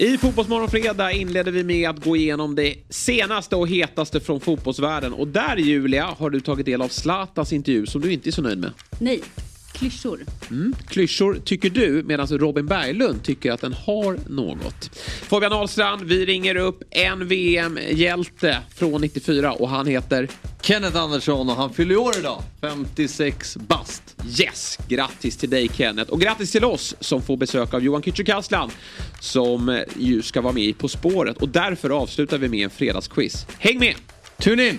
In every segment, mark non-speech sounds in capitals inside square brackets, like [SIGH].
I Fotbollsmorgon fredag inleder vi med att gå igenom det senaste och hetaste från fotbollsvärlden. Och där Julia har du tagit del av Zlatans intervju som du inte är så nöjd med. Nej, klyschor. Mm. Klyschor tycker du medan Robin Berglund tycker att den har något. Fabian Ahlstrand, vi ringer upp en VM-hjälte från 94 och han heter Kenneth Andersson och han fyller år idag. 56 bast. Yes! Grattis till dig Kenneth och grattis till oss som får besök av Johan Kücükaslan som ju ska vara med i På spåret och därför avslutar vi med en fredagsquiz. Häng med! Tune in!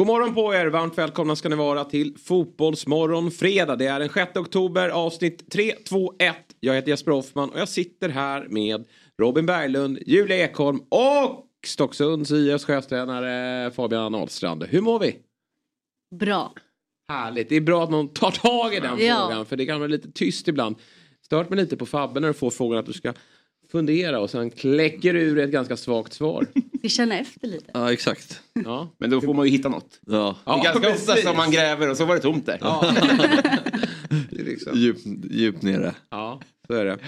God morgon på er! Varmt välkomna ska ni vara till Fotbollsmorgon fredag. Det är den 6 oktober, avsnitt 3, 2, 1. Jag heter Jesper Hoffman och jag sitter här med Robin Berglund, Julia Ekholm och Stocksunds IFs chefstränare Fabian Ahlstrand. Hur mår vi? Bra. Härligt. Det är bra att någon tar tag i den Ja. frågan för det kan vara lite tyst ibland. Stört mig lite på Fabbe när du får frågan att du ska fundera och sen kläcker ur ett ganska svagt svar. Vi känner efter lite. Ja, exakt. Ja. Men då får man ju hitta något. Ja. det är ganska ofta som man gräver och så var det tomt där. Ja. [LAUGHS] Det är liksom. Djupt, djupt nere. Ja, så är det.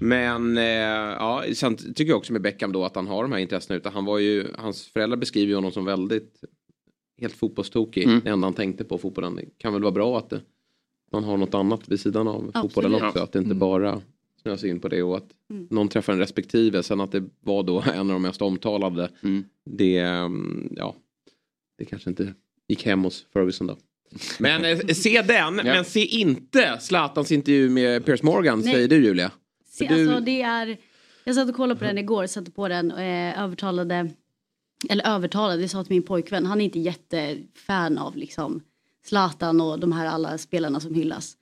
Men eh, ja, sen tycker jag också med Beckham då att han har de här intressena. Utan han var ju, hans föräldrar beskriver ju honom som väldigt helt fotbollstokig. Mm. Det enda han tänkte på fotbollen. Det kan väl vara bra att det, man har något annat vid sidan av Absolut. fotbollen också. Att det inte Mm. bara snöas in på det och att Mm. någon träffar en respektive. Sen att det var då [LAUGHS] en av de mest omtalade. Mm. Det, mm, ja, det kanske inte gick hem hos Ferguson då. Men eh, se den, men se inte Zlatans intervju med Piers Morgan, Nej. säger du Julia. Se, du- alltså, det är, jag satt och kollade på den igår, satte på den och eh, övertalade, eller övertalade, det sa till min pojkvän, han är inte jättefan av liksom Zlatan och de här alla spelarna som hyllas.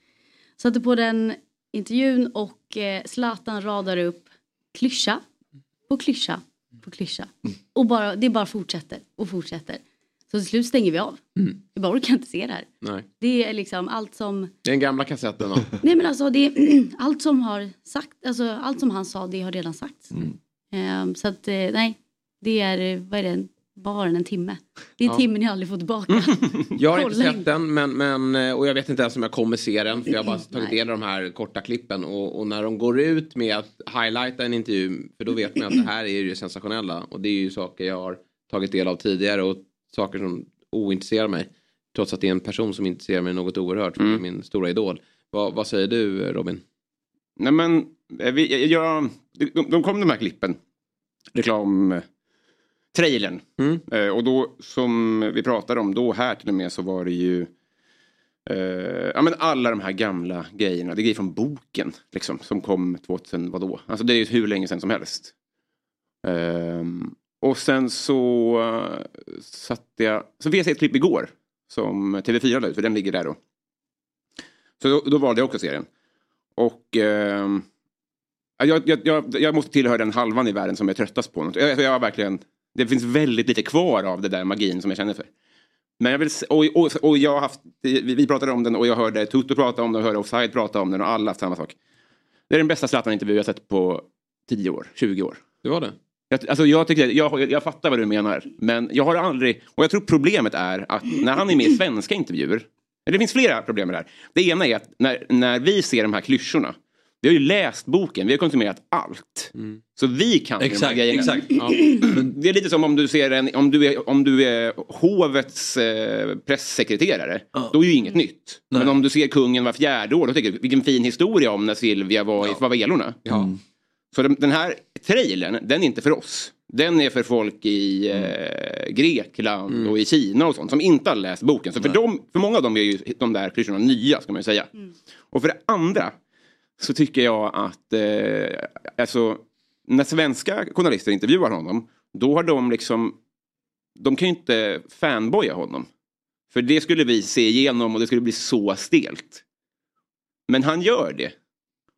Satte på den intervjun och eh, Zlatan radar upp klyscha på klyscha på klyscha. Och bara, det bara fortsätter och fortsätter. Så till slut stänger vi av. Mm. Vi bara orkar inte se det här. Nej. Det är liksom allt som Den gamla kassetten då. [LAUGHS] Nej men alltså det är [CLEARS THROAT] allt som har sagt, alltså allt som han sa det har redan sagts. Mm. Ehm, så att eh, nej, det är, eh, vad är det, bara en timme. Det är en Ja. timme ni aldrig får tillbaka. [LAUGHS] Jag har inte sett den men, men, eh, och jag vet inte ens om jag kommer se den för jag har bara tagit del av de här korta klippen och, och när de går ut med att highlighta en intervju för då vet man att det här är ju sensationella och det är ju saker jag har tagit del av tidigare och saker som ointresserar mig trots att det är en person som intresserar mig något oerhört för det är Mm. min stora idol. Vad, vad säger du Robin? Nej men, eh, vi, jag, de, de kom de här klippen. Reklam... Trailern. Mm. Eh, och då som vi pratade om då här till och med så var det ju eh, ja, men alla de här gamla grejerna. Det är grejer från boken liksom, som kom 2000 vadå? Alltså det är ju hur länge sedan som helst. Ehm, och sen så uh, satte jag, så fick jag se ett klipp igår som TV4 la ut, för den ligger där då. Så då, då valde jag också serien. Och ja, jag, jag, jag, jag måste tillhöra den halvan i världen som är tröttast på något. Jag, jag har verkligen, det finns väldigt lite kvar av det där magin som jag känner för. Men jag vill, och, och, och jag har haft, vi, vi pratade om den och jag hörde Toto prata om den och hörde Offside prata om den och alla haft samma sak. Det är den bästa Zlatan-intervju jag sett på 10 år, 20 år. Det var det? Jag, alltså jag, tycker, jag, jag, jag fattar vad du menar, men jag har aldrig... Och jag tror problemet är att när han är med i svenska intervjuer, det finns flera problem med det här. Det ena är att när, när vi ser de här klyschorna, vi har ju läst boken, vi har konsumerat allt. Så vi kan ju de här Exakt, grejerna. exakt. Ja. Det är lite som om du ser en, om du är, om du är hovets eh, pressekreterare, Ja. då är ju inget nytt. Nej. Men om du ser kungen var fjärde år, då tycker du vilken fin historia om när Silvia var i Favelorna. Ja. Så den, den här trailern, den är inte för oss. Den är för folk i eh, Grekland och i Kina och sånt som inte har läst boken. Så för, dem, för många av dem är ju de där klyschorna nya ska man ju säga. Och för det andra så tycker jag att eh, alltså, när svenska journalister intervjuar honom då har de liksom de kan ju inte fanboya honom. För det skulle vi se igenom och det skulle bli så stelt. Men han gör det.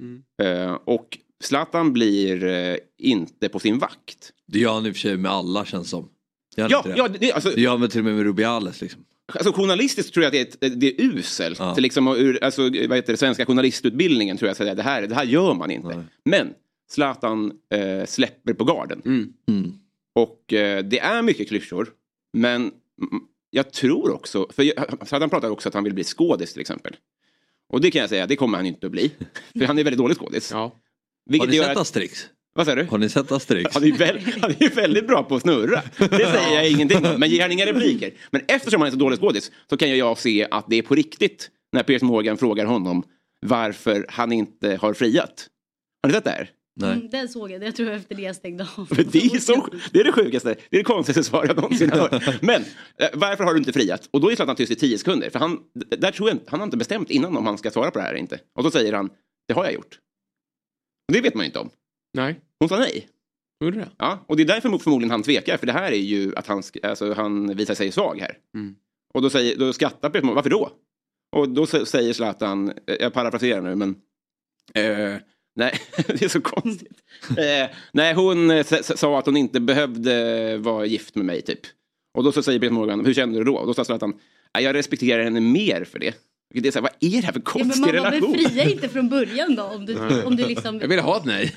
Mm. Eh, och Zlatan blir eh, inte på sin vakt. Det gör han i och för sig med alla känns som. Gör Ja, det? ja det, alltså, Det gör han till och med med Rubiales liksom. Alltså journalistiskt tror jag att det är, det är uselt. Ja. Liksom, ur, alltså, vad heter det, svenska journalistutbildningen tror jag att det här, det här gör man inte. Nej. Men Zlatan eh, släpper på garden. Mm. Och eh, det är mycket klyschor. Men mm, jag tror också, för jag- Zlatan pratar också att han vill bli skådis till exempel. Och det kan jag säga, det kommer han inte att bli. [LAUGHS] För han är väldigt dålig skådis. Ja. Har Vilket ni sett att, Asterix? Vad säger du? Har ni sett Asterix? Han är, ju väl, han är ju väldigt bra på att snurra. Det säger jag ingenting om. Men ger han inga repliker. Men eftersom han är så dålig skådis så kan jag se att det är på riktigt när Piers Morgan frågar honom varför han inte har friat. Har ni sett det här? Nej. Mm, den såg jag, det tror jag efter det jag stängde av. Det, är så, det är det sjukaste. Det är det konstigaste svar jag någonsin har hört. Men eh, varför har du inte friat? Och då är Zlatan tyst i tio sekunder. För han, där tror jag, han har inte bestämt innan om han ska svara på det här eller inte. Och då säger han, det har jag gjort. Och det vet man ju inte om. Nej, Hon sa nej. gjorde det? Ja, och det är därför förmodligen han tvekar. För det här är ju att han, alltså, han visar sig svag här. Mm. Och då, säger, då skrattar Peter Morgan, varför då? Och då säger Zlatan, eh, jag parafraserar nu men eh, Nej, [LAUGHS] det är så konstigt. Eh, nej, hon eh, sa att hon inte behövde vara gift med mig typ. Och då så säger Peter Morgan, hur kände du då? Och då sa Zlatan, "Nej, jag respekterar henne mer för det. Vilket är så här, vad är det här för Ja, men konstig mamma, relation? men fria inte från början då om du, om du liksom Jag ville ha ett nej.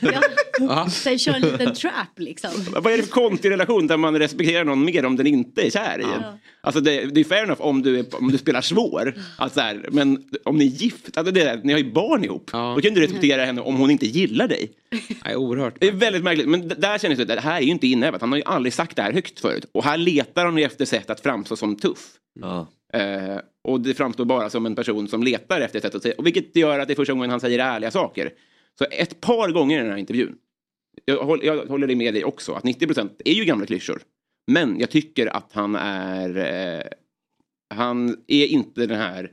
ja, sen kör en liten trap liksom. Vad är det för konstig relation där man respekterar någon mer om den inte är kär i en? Ja. Alltså det, det är fair enough om du, är, om du spelar svår. Alltså här, men om ni är gift, alltså det där, ni har ju barn ihop. Ja. Då kan du respektera henne om hon inte gillar dig. Nej, oerhört. Det är väldigt märkligt. Men där känns det att det här är ju inte inövat. Han har ju aldrig sagt det här högt förut. Och här letar han ju efter sätt att framstå som tuff. Ja. Eh, och det framstår bara som en person som letar efter ett sätt att säga. Och vilket gör att det är första gången han säger ärliga saker. Så ett par gånger i den här intervjun. Jag, håll, jag håller med dig också. Att 90% är ju gamla klyschor. Men jag tycker att han är... Eh, han är inte den här...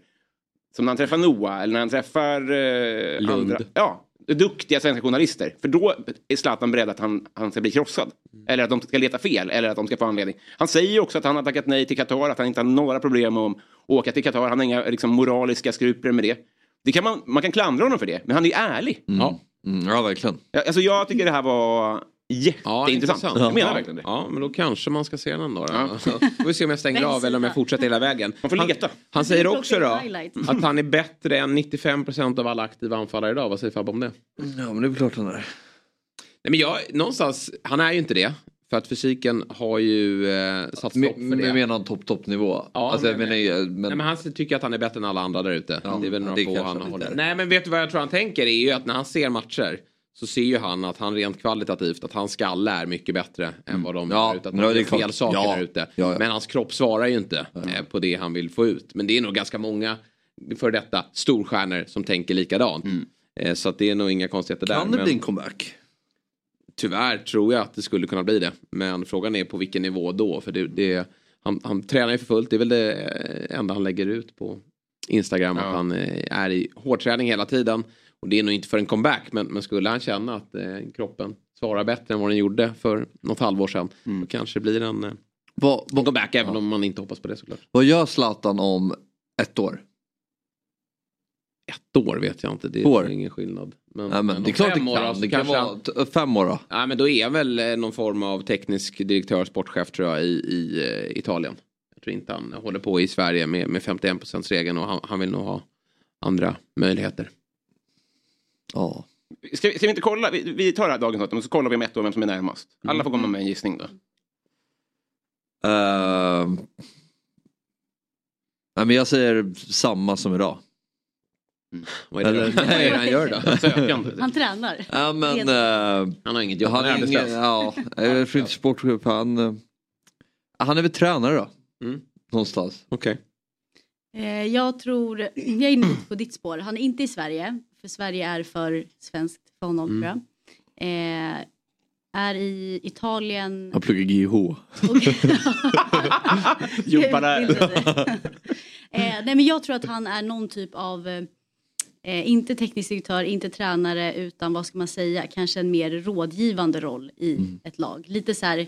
Som när han träffar Noah eller när han träffar... Eh, Lund. Andra, ja, duktiga svenska journalister. För då är Zlatan beredd att han, han ska bli krossad. Eller att de ska leta fel, eller att de ska få anledning. Han säger också att han har tackat nej till Qatar, att han inte har några problem med att åka till Qatar. Han har inga liksom, moraliska skrupler med det. det kan man, man kan klandra honom för det, men han är ärlig. Ja. Mm, ja, verkligen. Alltså, jag tycker det här var Ja, jätteintressant. jag menar ja. verkligen det. Ja, men då kanske man ska se den då. då. Ja. Så får vi se om jag stänger av eller om jag fortsätter hela vägen. Man får leta. Han säger plocka också då att han är bättre än 95% av alla aktiva anfallare idag. Vad säger Fabbe om det? Ja, men det är väl klart han är. Nej, men jag, någonstans, han är ju inte det. För att fysiken har ju eh, satt stopp för Men det. jag menar topp toppnivå. Ja, alltså, men- ju- men, Nej, men han tycker att han är bättre än alla andra där ute. Ja, det är väl ja, några det få han håller. Nej men vet du vad jag tror han tänker? Det är ju att när han ser matcher så ser ju han att han rent kvalitativt att hans skalle är mycket bättre än vad de Ja, gör ute. Att är gör fel saker Ja, där ute. ja. Men hans kropp svarar ju inte eh, på det han vill få ut. Men det är nog ganska många för detta storstjärnor som tänker likadant. Eh, så att det är nog inga konstigheter där. kan det Men- bli en comeback? Tyvärr tror jag att det skulle kunna bli det. Men frågan är på vilken nivå då. För det, det, han, han tränar ju för fullt. Det är väl det enda han lägger ut på Instagram. Att han eh, är i hårdträning hela tiden. Och det är nog inte för en comeback. Men, men skulle han känna att eh, kroppen svarar bättre än vad den gjorde för något halvår sedan. Då kanske det blir en, eh, Vad, en vad, comeback. Även om man inte hoppas på det såklart. vad gör Zlatan om ett år? Ett år vet jag inte. Det är År? ingen skillnad. Men, Nej, men det är klart det fem år, kan. alltså, Det kan vara han- fem år då. Ja, men då är väl eh, någon form av teknisk direktör, sportchef tror jag i, i eh, Italien. Jag tror inte han håller på i Sverige med, med 51% regeln och han, han vill nog ha andra möjligheter. Ja. Ska, vi- ska vi inte kolla? Vi, vi tar det här dagens datum och så kollar vi om ett år vem som är närmast. Alla får komma med en gissning då. Ehm. nej, men jag säger samma som idag. Vad är det, Eller- då? Det han gör då? Sökande. Han tränar. Ja, men, eh, Han har inget jobb, han han är ingen, arbetslös. ja, sportchef. Han, eh, han är väl tränare då. Mm. Någonstans. Okej. Eh, jag tror, jag är inne på ditt spår. Han är inte i Sverige, för Sverige är för svenskt för honom tror jag. Eh, är i Italien. Han pluggar GH. [LAUGHS] Jobbar där. eh, nej men jag tror att han är någon typ av, eh, inte teknisk direktör, inte tränare utan vad ska man säga, kanske en mer rådgivande roll i ett lag. Lite så här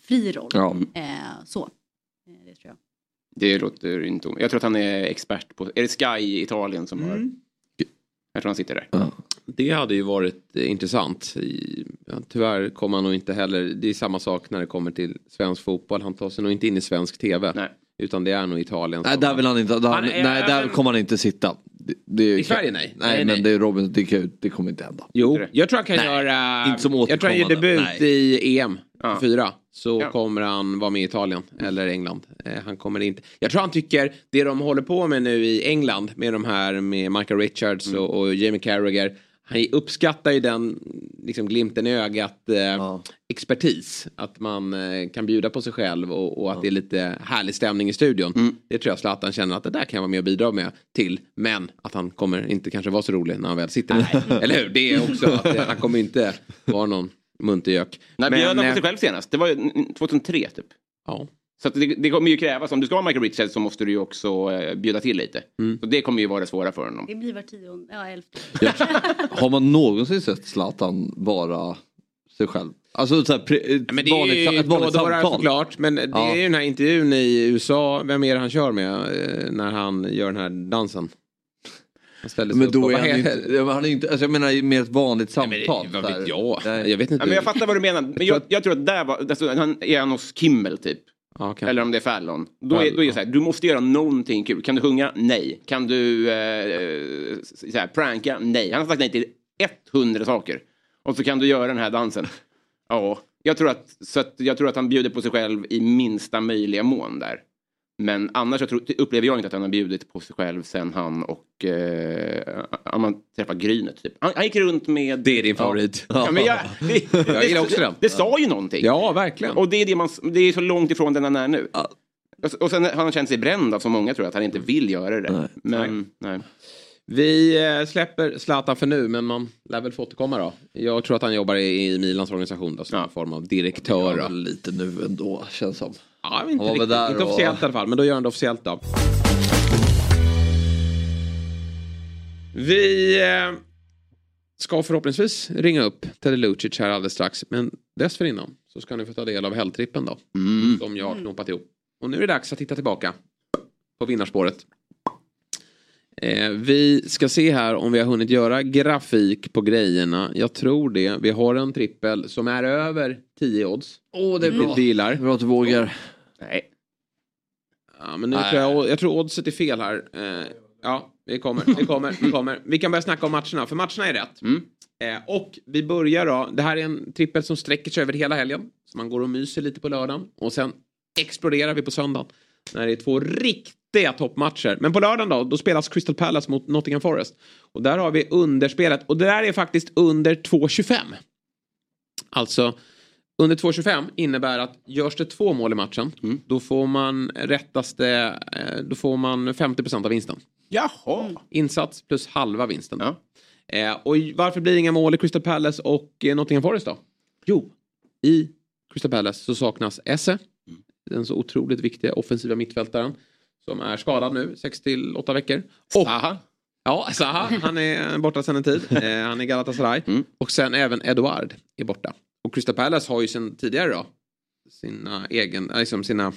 fri roll. Ja. Eh, så. Eh, det tror jag. Det låter inte om. Jag tror att han är expert på... Är det Sky i Italien som har... Jag tror han sitter där. Ja. Det hade ju varit intressant. Tyvärr kommer han nog inte heller. Det är samma sak när det kommer till svensk fotboll. Han tar sig nog inte in i svensk tv. Nej. Utan det är nog Italien. Nej, där vill han inte. Där, Han är- nej, där men- kommer han inte sitta. Det, det är, I Sverige, nej. Nej, Nej, men nej. det är Robin, det, det kommer inte hända. Jo, jag tror han kan Nej, göra... inte som jag tror han gör återkommande. debut Nej. i EM Ja. 4. Så Ja. kommer han vara med i Italien eller England. Eh, han kommer inte... Jag tror han tycker det de håller på med nu i England med de här med Michael Richards Mm. och, och Jamie Carragher. Han uppskattar ju den liksom, glimten i ögat eh, expertis. Att man eh, kan bjuda på sig själv och, och att det är lite härlig stämning i studion. Mm. Det tror jag Zlatan känner att det där kan jag vara med och bidra med till. Men att han kommer inte kanske vara så rolig när han väl sitter där. [LAUGHS] Eller hur? Det är också att eh, han kommer inte vara någon muntergök. När bjöd han på sig själv senast? Det var ju 2003 typ. Ja. Så att det, det kommer ju krävas, om du ska ha Michael Richards så måste du ju också eh, bjuda till lite. Mm. Så det kommer ju vara det svåra för honom. Det blir var tionde, ja elfte. [LAUGHS] Har man någonsin sett Zlatan vara sig själv? Alltså så här, pre, ett Men det är vanligt, ju ett vanligt samtal. såklart. Men det Ja. är ju den här intervjun i USA. Vem är det han kör med eh, när han gör den här dansen? Men då är han inte, [LAUGHS] han är inte, alltså jag menar mer ett vanligt Nej, men samtal. Vad vet jag? Nej. Jag vet inte. Ja, men jag fattar vad du menar. Men jag, jag tror att där var, alltså, han är han hos Kimmel typ. Kanske. Eller om det är Fallon. Då är, då är det så här, du måste göra någonting kul. Kan du sjunga? Nej. Kan du eh, så här, pranka? Nej. Han har sagt nej till 100 saker. Och så kan du göra den här dansen. [LAUGHS] Ja, jag tror att, så att, jag tror att han bjuder på sig själv i minsta möjliga mån där. Men annars jag tror, upplever jag inte att han har bjudit på sig själv sen han och eh, man träffar Grynet. Typ. Han, han gick runt med... Det är din favorit. Ja, men jag, det, [LAUGHS] Jag gillar också det, den. det sa ju någonting. Ja, verkligen. Och det är, det, man, det är så långt ifrån den han är nu. Och, och sen har han känt sig bränd av så många tror jag, att han inte vill göra det. Nej. Men, nej. Vi eh, släpper Zlatan för nu, men man lär väl få återkomma då. Jag tror att han jobbar i, i Milans organisation då, som Ja. en form av direktör. Ja, lite nu ändå känns som. Ja, inte, Han var väl riktigt, där inte och- officiellt i alla fall, men då gör han det officiellt då. Vi eh, ska förhoppningsvis ringa upp Teddy Lucic här alldeles strax. Men dessförinnan så ska ni få ta del av helgtrippen då. Mm. Som jag har knoppat ihop. Och nu är det dags att titta tillbaka på vinnarspåret. Eh, vi ska se här om vi har hunnit göra grafik på grejerna. Jag tror det. Vi har en trippel som är över 10 odds. Åh, det är Vilket vi gillar. Bra att du vågar. nej. Ja, men nu Nej. tror jag, jag tror oddset är fel här. Eh, ja, vi kommer, vi kommer, vi kommer. Vi kan börja snacka om matcherna, för matcherna är rätt. Mm. Eh, och vi börjar då, det här är en trippel som sträcker sig över hela helgen. Så man går och myser lite på lördagen. Och sen exploderar vi på söndagen. När det är två riktiga toppmatcher. Men på lördagen då, då spelas Crystal Palace mot Nottingham Forest. Och där har vi underspelet. Och det där är faktiskt under 2.25. Alltså, under 2.25 innebär att görs det två mål i matchen, Mm. då får man rättaste, eh, då får man 50% av vinsten. Jaha. Insats plus halva vinsten. Ja. Eh, och varför blir det inga mål i Crystal Palace och eh, Nottingham Forest då? Jo, i Crystal Palace så saknas Esse. Den så otroligt viktiga offensiva mittfältaren. Som är skadad nu, 6 till 8 veckor. Och, Aha. ja, Zaha, [LAUGHS] han är borta sedan en tid. [LAUGHS] Eh, han är Galatasaray. Mm. Och sen även Eduard är borta. Och Crystal Palace har ju sen tidigare då sina, egen, liksom sina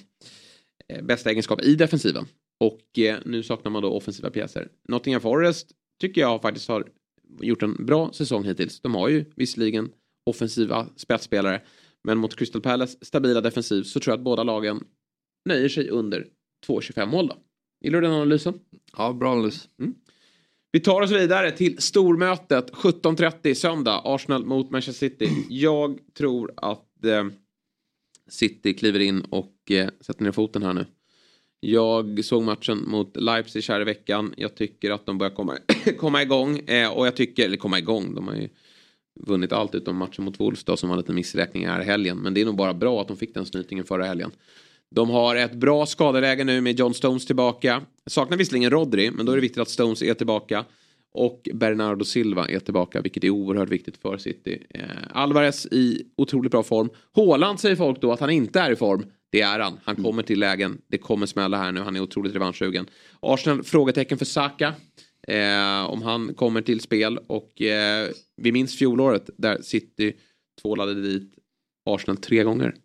eh, bästa egenskaper i defensiven. Och eh, nu saknar man då offensiva pjäser. Nottingham Forest tycker jag faktiskt har gjort en bra säsong hittills. De har ju visserligen offensiva spetsspelare. Men mot Crystal Palace stabila defensiv så tror jag att båda lagen nöjer sig under 2,25 mål då. Gillar du den analysen? Ja, bra analys. Vi tar oss vidare till stormötet 17.30 söndag. Arsenal mot Manchester City. Jag tror att eh, City kliver in och eh, sätter ner foten här nu. Jag såg matchen mot Leipzig här i veckan. Jag tycker att de börjar komma, [COUGHS] komma igång. Eh, och jag tycker, eller komma igång, de har ju vunnit allt utom matchen mot Wolves då, som var lite missräkning här i helgen. Men det är nog bara bra att de fick den snytningen förra helgen. De har ett bra skadeläge nu med John Stones tillbaka. Saknar visserligen Rodri, men då är det viktigt att Stones är tillbaka. Och Bernardo Silva är tillbaka, vilket är oerhört viktigt för City. Eh, Alvarez i otroligt bra form. Haaland säger folk då att han inte är i form. Det är han. Han kommer till lägen. Det kommer smälla här nu. Han är otroligt revanschsugen. Arsenal, frågetecken för Saka. Eh, om han kommer till spel. Och eh, vi minns fjolåret där City tvålade dit Arsenal tre gånger.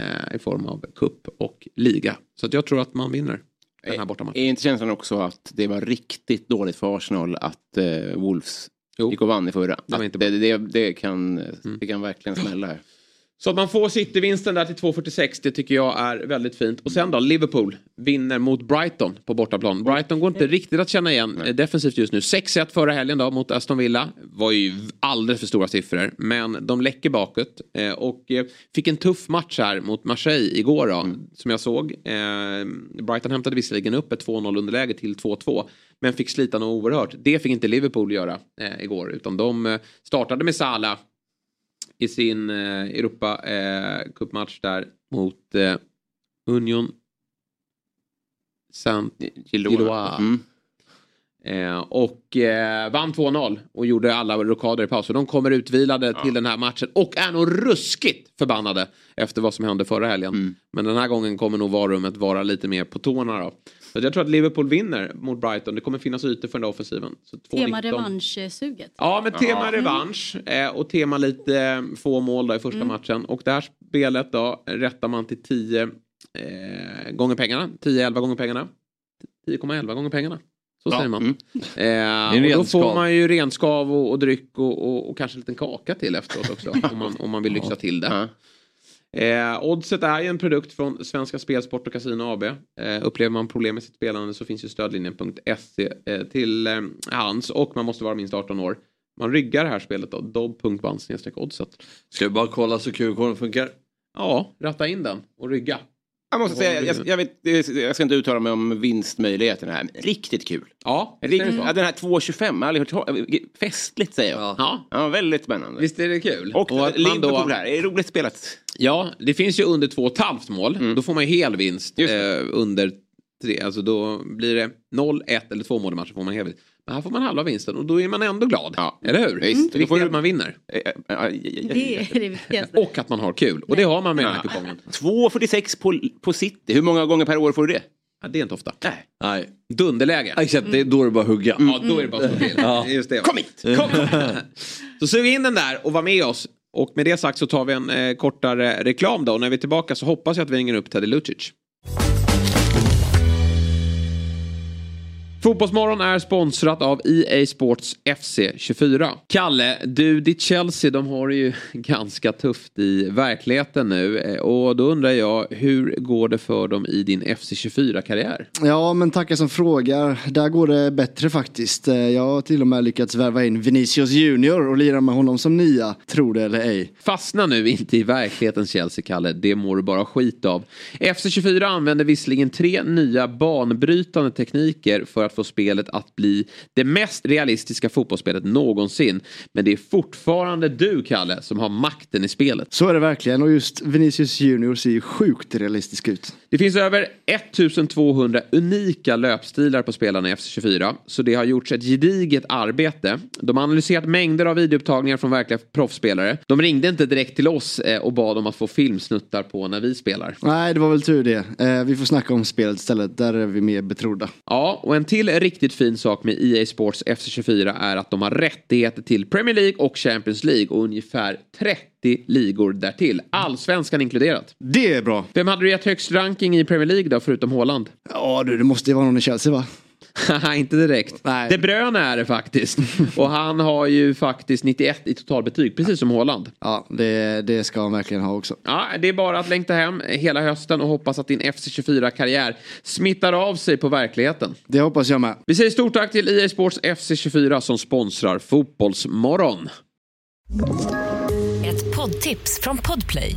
Eh, I form av cup och liga. Så att jag tror att man vinner den här bortamatchen. Är inte känslan också att det var riktigt dåligt för Arsenal att eh, Wolves Jo. gick och vann i förra. inte det, det, det, kan, det kan verkligen smälla här. Så att man får City-vinsten där till 2,46 det tycker jag är väldigt fint. Och sen då, Liverpool vinner mot Brighton på bortaplan. Brighton går inte riktigt att känna igen defensivt just nu. 6-1 förra helgen då mot Aston Villa. Var ju alldeles för stora siffror. Men de läcker bakåt. Eh, och eh, fick en tuff match här mot Marseille igår då. Som jag såg. Eh, Brighton hämtade visserligen upp ett 2-0 underläge till 2-2. Men fick slita något oerhört. Det fick inte Liverpool göra igår. Utan de startade med Salah i sin eh, Europa eh, cupmatch där mot eh, Union saint Gilois. Mm. Eh, och eh, vann 2-0 och gjorde alla rockader i paus. Så de kommer utvilade till den här matchen och är nog ruskigt förbannade efter vad som hände förra helgen. Mm. Men den här gången kommer nog varummet vara lite mer på tårna då. Så jag tror att Liverpool vinner mot Brighton. Det kommer finnas ytor för den där offensiven. Så 2-19. Tema revanschsuget. Ja, med tema revansch eh, och tema lite eh, få mål då i första matchen. Och det här spelet då rättar man till 10 eh, gånger pengarna. 10-11 gånger pengarna. 10,11 gånger pengarna. Så säger man. mm. Eh, och då får man ju renskav och, och dryck och, och, och kanske en liten kaka till efteråt också. [LAUGHS] om, man, om man vill lyxa till det. Ja. Eh, Oddset är ju en produkt från Svenska Spel, Sport och Casino AB. Eh, upplever man problem med sitt spelande så finns ju stödlinjen.se eh, till eh, hands och man måste vara minst 18 år. Man ryggar det här spelet då, dobb.band oddset. Ska vi bara kolla så QR-koden funkar? Ja, ratta in den och rygga. Jag måste säga, jag, jag, vet, jag ska inte uttala mig om vinstmöjligheterna här, riktigt kul. Ja, visst är Rikt, det så? ja, den här 2,25, jag har aldrig hört Festligt säger jag. Ja. Ja. Väldigt spännande. visst är det kul? Och, man Liverpool här, är roligt spelat. Ja, det finns ju under två och ett halvt mål. Då får man ju hel vinst eh, under tre. Alltså då blir det 0, 1 eller två mål i matchen får man hel vinst. Men här får man halva vinsten och då är man ändå glad. Ja. Eller hur? Visst. Det Då får viktiga är att man vinner. Eh, eh, ja. Det är det viktigaste. Och att man har kul. Och det har man med den här kupongen. 2,46 på, på City, hur många gånger per år får du det? Ja, det är inte ofta. Nej. Nej. Dunderläge. Exakt, det är då det bara hugga. Ja, då är det bara att slå till. Ja. Just det. Kom hit! Kom, kom. Så sug in den där och var med oss. Och med det sagt så tar vi en eh, kortare reklam då. Och när vi är tillbaka så hoppas jag att vi ringer upp Teddy Lucic. Fotbollsmorgon är sponsrat av EA Sports FC24. Kalle, du, ditt Chelsea, de har det ju [LAUGHS] ganska tufft i verkligheten nu. Eh, Och då undrar jag, hur går det för dem i din FC24-karriär? Ja, men tackar som frågar. Där går det bättre faktiskt. Eh, Jag har till och med lyckats värva in Vinicius Junior och lira med honom som nia, tro det eller ej. Fastna nu inte i verklighetens Chelsea, Kalle. Det mår du bara skit av. FC24 använder visserligen tre nya banbrytande tekniker för att få spelet att bli det mest realistiska fotbollsspelet någonsin. Men det är fortfarande du, Kalle, som har makten i spelet. Så är det verkligen och just Vinicius Junior ser ju sjukt realistisk ut. Det finns över 1200 unika löpstilar på spelarna i FC24, så det har gjorts ett gediget arbete. De har analyserat mängder av videoupptagningar från verkliga proffsspelare. De ringde inte direkt till oss eh, och bad om att få filmsnuttar på när vi spelar. Nej, det var väl tur det. Eh, Vi får snacka om spelet istället, där är vi mer betrodda. Ja, och en till riktigt fin sak med EA Sports FC24 är att de har rättigheter till Premier League och Champions League och ungefär 30 ligor därtill. Allsvenskan inkluderat. Det är bra. Vem hade du gett högst ranking i Premier League då, förutom Haaland? Ja du, det måste ju vara någon i Chelsea va? [LAUGHS] Inte direkt. Nej. De Bruyne är det faktiskt. Och han har ju faktiskt 91 i totalbetyg, precis som Haaland. Ja, det, det ska han verkligen ha också. Ja, det är bara att längta hem hela hösten och hoppas att din FC24-karriär smittar av sig på verkligheten. Det hoppas jag med. Vi säger stort tack till EA Sports FC24 som sponsrar Fotbollsmorgon. Ett poddtips från Podplay.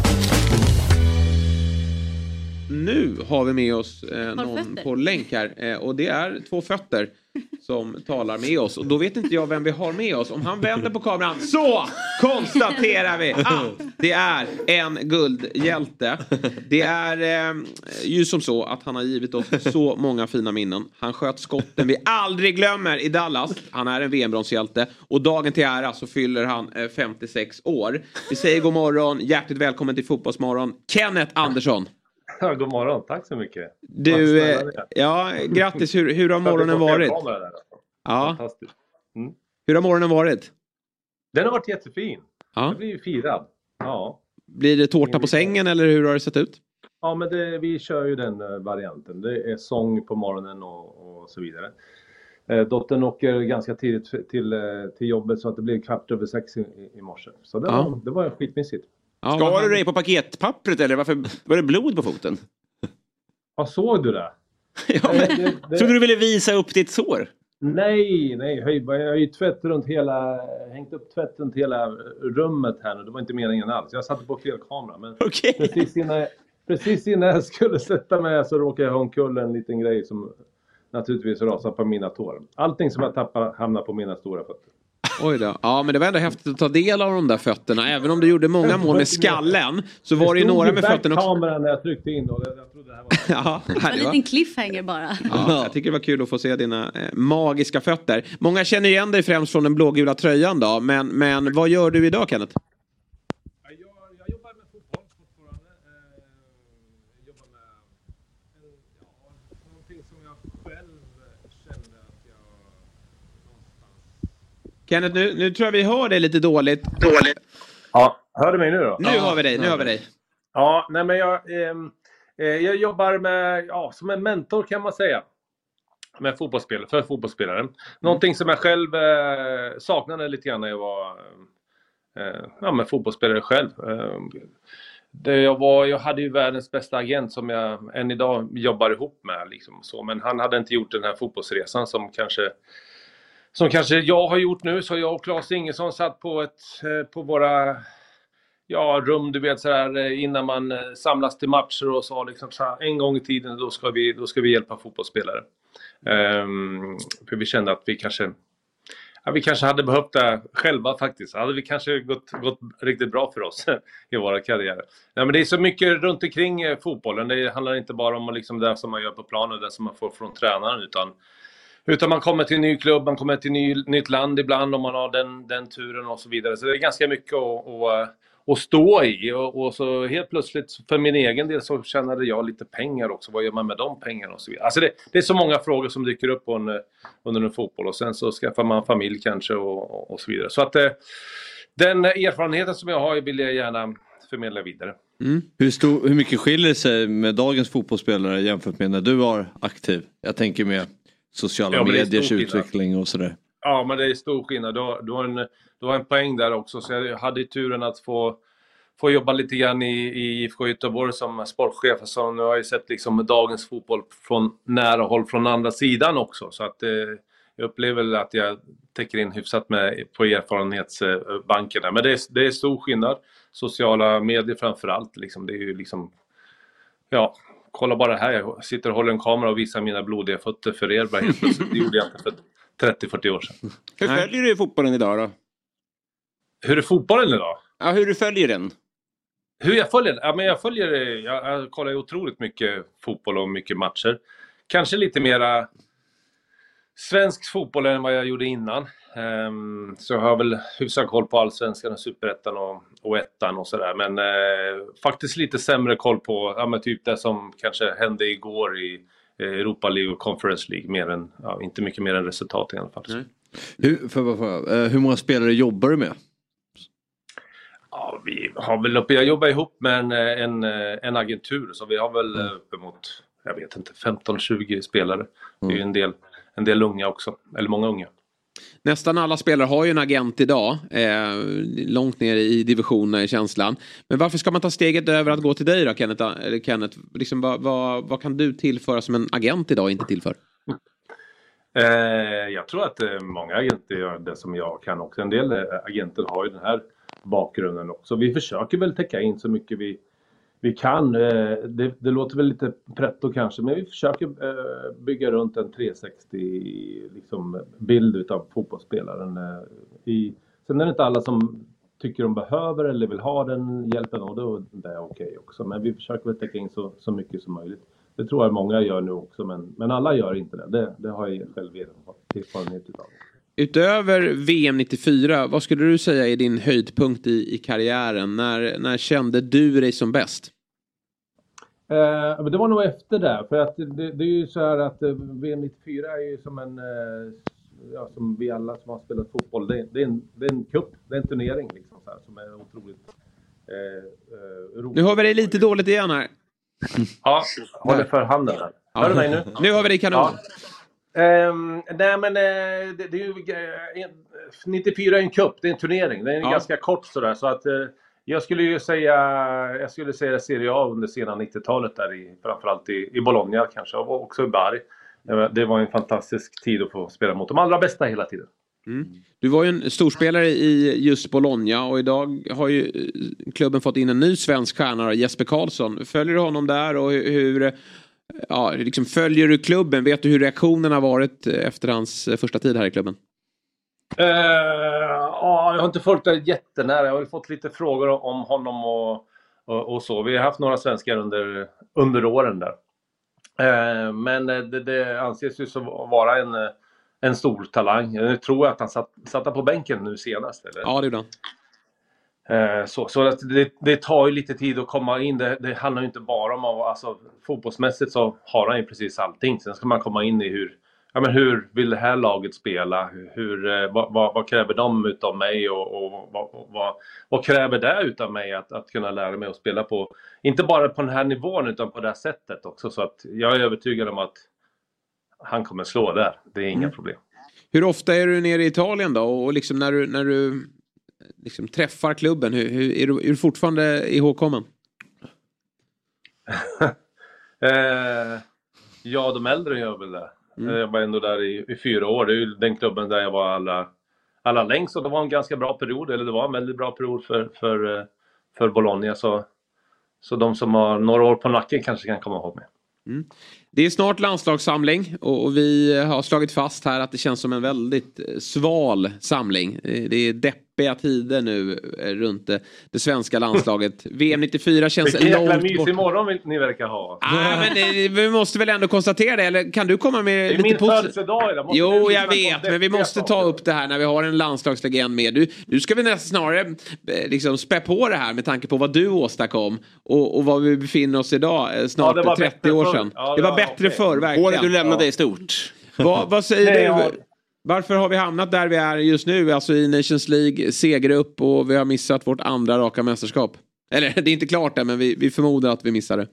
Nu har vi med oss eh, någon på länk här eh, och det är två fötter som talar med oss. Och då vet inte jag vem vi har med oss. Om han vänder på kameran så konstaterar vi att det är en guldhjälte. Det är eh, ju som så att han har givit oss så många fina minnen. Han sköt skotten vi aldrig glömmer i Dallas. Han är en VM-bronshjälte. Och dagen till ära så fyller han eh, 56 år. Vi säger god morgon, hjärtligt välkommen till Fotbollsmorgon. Kenneth Andersson. [LAUGHS] God morgon, tack så mycket. Du, eh, ja, grattis. Hur, hur har morgonen varit? Ja, Fantastiskt. Mm. hur har morgonen varit? Den har varit jättefin. Ja. Jag blir ju firad. Ja. Blir det tårta på sängen eller hur har det sett ut? Ja, men det, vi kör ju den eh, varianten. Det är sång på morgonen och, och så vidare. Eh, dottern åker ganska tidigt till, eh, till jobbet så att det blir kvart över sex i- i morse. Så det, Ja. var, det var skitmysigt. Ja, Skar du dig på paketpappret eller varför var det blod på foten? [LAUGHS] Ja, såg du det? [LAUGHS] Ja, Det- det- det- Trodde du ville visa upp ditt sår? Nej, nej. höj- Jag har ju tvätt runt hela, hängt upp tvätt runt hela rummet här nu. Det var inte meningen alls. Jag satte på fel kamera. Men Okej. precis, innan, jag- precis innan jag skulle sätta mig så råkade jag ha omkull en liten grej som naturligtvis rasade på mina tår. Allting som jag tappar hamnar på mina stora fötter. Oj då. Ja, men det var ändå häftigt att ta del av de där fötterna. Även om du gjorde många mål med skallen så var det ju några med fötterna också. kameran när jag tryckte in och jag trodde det här var... [LAUGHS] Ja, En det var- liten cliffhanger bara. Ja, jag tycker det var kul att få se dina eh, magiska fötter. Många känner igen dig främst från den blågula tröjan då. Men, men vad gör du idag Kenneth? Jag, jag jobbar med fotboll fortfarande. Eh, jobbar med en, ja, någonting som jag själv känner att jag någonstans... Kenneth, nu, nu tror jag vi hör dig lite dåligt. Dåligt. Ja, hör du mig nu då? Nu har vi dig, nu har vi dig. Ja, nej men jag, ehm, eh, jag jobbar med, ja, som en mentor kan man säga. Med fotbollsspelare, för fotbollsspelare. Någonting som jag själv eh, saknade lite grann när jag var eh, ja, men fotbollsspelare själv. Eh, det jag, var, jag hade ju världens bästa agent som jag än idag jobbar ihop med. Liksom, så. Men han hade inte gjort den här fotbollsresan som kanske som kanske jag har gjort nu. Så jag och Claes Ingesson satt på, ett, eh, på våra ja, rum, du vet så här eh, innan man eh, samlas till matcher och sa liksom så här, en gång i tiden då ska vi, då ska vi hjälpa fotbollsspelare. Um, för vi kände att vi kanske, ja, vi kanske hade behövt det själva faktiskt. Hade vi kanske gått, gått riktigt bra för oss [LAUGHS] i våra karriärer. Ja, men det är så mycket runt omkring fotbollen. Det handlar inte bara om liksom det som man gör på planen, det som man får från tränaren utan utan man kommer till en ny klubb, man kommer till ny, nytt land ibland om man har den, den turen och så vidare. Så det är ganska mycket att, att, eh, att stå i. Och, och så helt plötsligt, för min egen del, så tjänade jag lite pengar också. Vad gör man med de pengarna och så vidare. Alltså det, det är så många frågor som dyker upp under, under en fotboll. Och sen så skaffar man familj kanske och, och, och så vidare. Så att eh, den erfarenheten som jag har vill jag gärna förmedla vidare. Mm. Hur, stor, hur mycket skiljer det sig med dagens fotbollsspelare jämfört med när du var aktiv? Jag tänker med sociala Ja, mediers utveckling och sådär. Ja, men det är stor skillnad. Du har, du har, en, du har en poäng där också. Så jag hade turen att få, få jobba lite grann i, i IFK Göteborg som sportchef. Så nu har jag sett liksom dagens fotboll från nära håll från andra sidan också. Så att eh, jag upplever att jag täcker in hyfsat med på erfarenhetsbankerna. Men det är, det är stor skillnad. Sociala medier framför allt. Liksom, det är ju liksom... Ja, kolla bara här. Jag sitter och håller en kamera och visar mina blodiga fötter för er. bara helt plötsligt. Det gjorde jag inte för 30-40 år sedan. Hur följer du fotbollen idag då? Hur är fotbollen idag? Ja, hur du följer den? Hur jag följer Ja, men jag följer jag, jag kollar ju otroligt mycket fotboll och mycket matcher. Kanske lite mera svensk fotboll än vad jag gjorde innan. Ehm, så jag har väl hyfsat koll på allsvenskan, och superettan och, och ettan och sådär. Men eh, faktiskt lite sämre koll på ja, men typ det som kanske hände igår i eh, Europa League och Conference League. Mer än, ja, inte mycket mer än resultat i alla fall. Hur, för, för, eh, hur många spelare jobbar du med? Ja, vi har väl uppe, jag jobbar ihop med en, en, en agentur så vi har väl mm. uppemot, jag vet inte, 15-20 spelare. Det är ju en del, en del unga också, eller många unga. Nästan alla spelare har ju en agent idag. Eh, långt ner i divisionerna i känslan. Men varför ska man ta steget över att gå till dig då Kenneth? Eller Kenneth liksom, vad, vad, vad kan du tillföra som en agent idag inte tillför? Eh, jag tror att eh, många agenter gör det som jag kan också. En del eh, agenter har ju den här bakgrunden också. Vi försöker väl täcka in så mycket vi, vi kan. Eh, det, det, låter väl lite pretto kanske, men vi försöker eh, bygga runt en 360 liksom, bild utav fotbollsspelaren. Eh, I, sen är det inte alla som tycker de behöver eller vill ha den hjälpen och då är det okej okay också. Men vi försöker väl täcka in så, så mycket som möjligt. Det tror jag många gör nu också, men, men alla gör inte det. Det, det har jag själv erfarenhet utav. Utöver VM 94, vad skulle du säga är din höjdpunkt i, i karriären? När, när kände du dig som bäst? Eh, det var nog efter det, för att det, det är ju så här att eh, VM 94 är ju som en, eh, ja, som vi alla som har spelat fotboll, det, det, är, en, det är en cup, det är en turnering liksom, så här, som är otroligt eh, eh rolig. Nu hör vi dig lite dåligt igen här. ja, håller för handen här. Hör du mig nu? Nu hör vi dig kanon. Ja. Um, nej men uh, det, det, är ju... Uh, 94 är en cup, det är en turnering. Det är ja. ganska kort sådär. Så att, uh, jag skulle ju säga, jag skulle säga Serie A under sena 90-talet där i, framförallt i, i Bologna kanske och också i Bari. Det var en fantastisk tid att få spela mot de allra bästa hela tiden. Mm. Du var ju en storspelare i just Bologna och idag har ju klubben fått in en ny svensk stjärna, Jesper Karlsson. Följer du honom där och hur, ja, liksom följer du klubben? Vet du hur reaktionerna har varit efter hans första tid här i klubben? Uh, ja, jag har inte följt det jättenära. Jag har fått lite frågor om honom och, och, och så. Vi har haft några svenskar under, under åren där. Uh, men det, det anses ju som vara en, en stor talang. Jag tror att han satt, satt på bänken nu senast. Eller? Ja, det gjorde han. Eh, så, så att det, det, tar ju lite tid att komma in. Det, det handlar ju inte bara om att, alltså, fotbollsmässigt så har han ju precis allting. Sen ska man komma in i hur, ja, men hur vill det här laget spela? Hur, eh, vad, vad, vad, kräver de utav mig och, och vad, vad, vad, kräver det utav mig att, att kunna lära mig att spela på, inte bara på den här nivån utan på det här sättet också. Så att jag är övertygad om att han kommer slå där. Det är inga mm. problem. Hur ofta är du nere i Italien då? Och liksom när du, när du liksom träffar klubben, hur, hur, är, du, är du fortfarande ihågkommen? [LAUGHS] eh, ja, de äldre gör väl det. Mm. Jag var ändå där i, i, fyra år. Det är ju den klubben där jag var alla, alla längst och det var en ganska bra period, eller det var en väldigt bra period för, för, eh, för Bologna. Så, så de som har några år på nacken kanske kan komma ihåg mig. Mm. Det är snart landslagssamling och vi har slagit fast här att det känns som en väldigt eh, sval samling. Eh, det är deppiga tider nu eh, runt det, det svenska landslaget. [LAUGHS] VM 94 känns Vilken långt bort. Vilken jäkla mysig morgon ni verkar ha. Ah, men det, vi måste väl ändå konstatera det, eller kan du komma med lite positivt? Det är min födelsedag idag. Jo, jag vet, men vi måste ta upp det här när vi har en landslagslegend med. Du, du ska vi nästan snarare liksom spä på det här med tanke på vad du åstadkom och, och var vi befinner oss idag, snart ja, 30 år sedan. Ja, det, det var bättre okay. förr, verkligen. Året du lämnade ja. är stort. Va, vad säger du? Varför har vi hamnat där vi är just nu, alltså i Nations League, segerupp och vi har missat vårt andra raka mästerskap? Eller [LAUGHS] det är inte klart än, men vi, vi förmodar att vi missar det.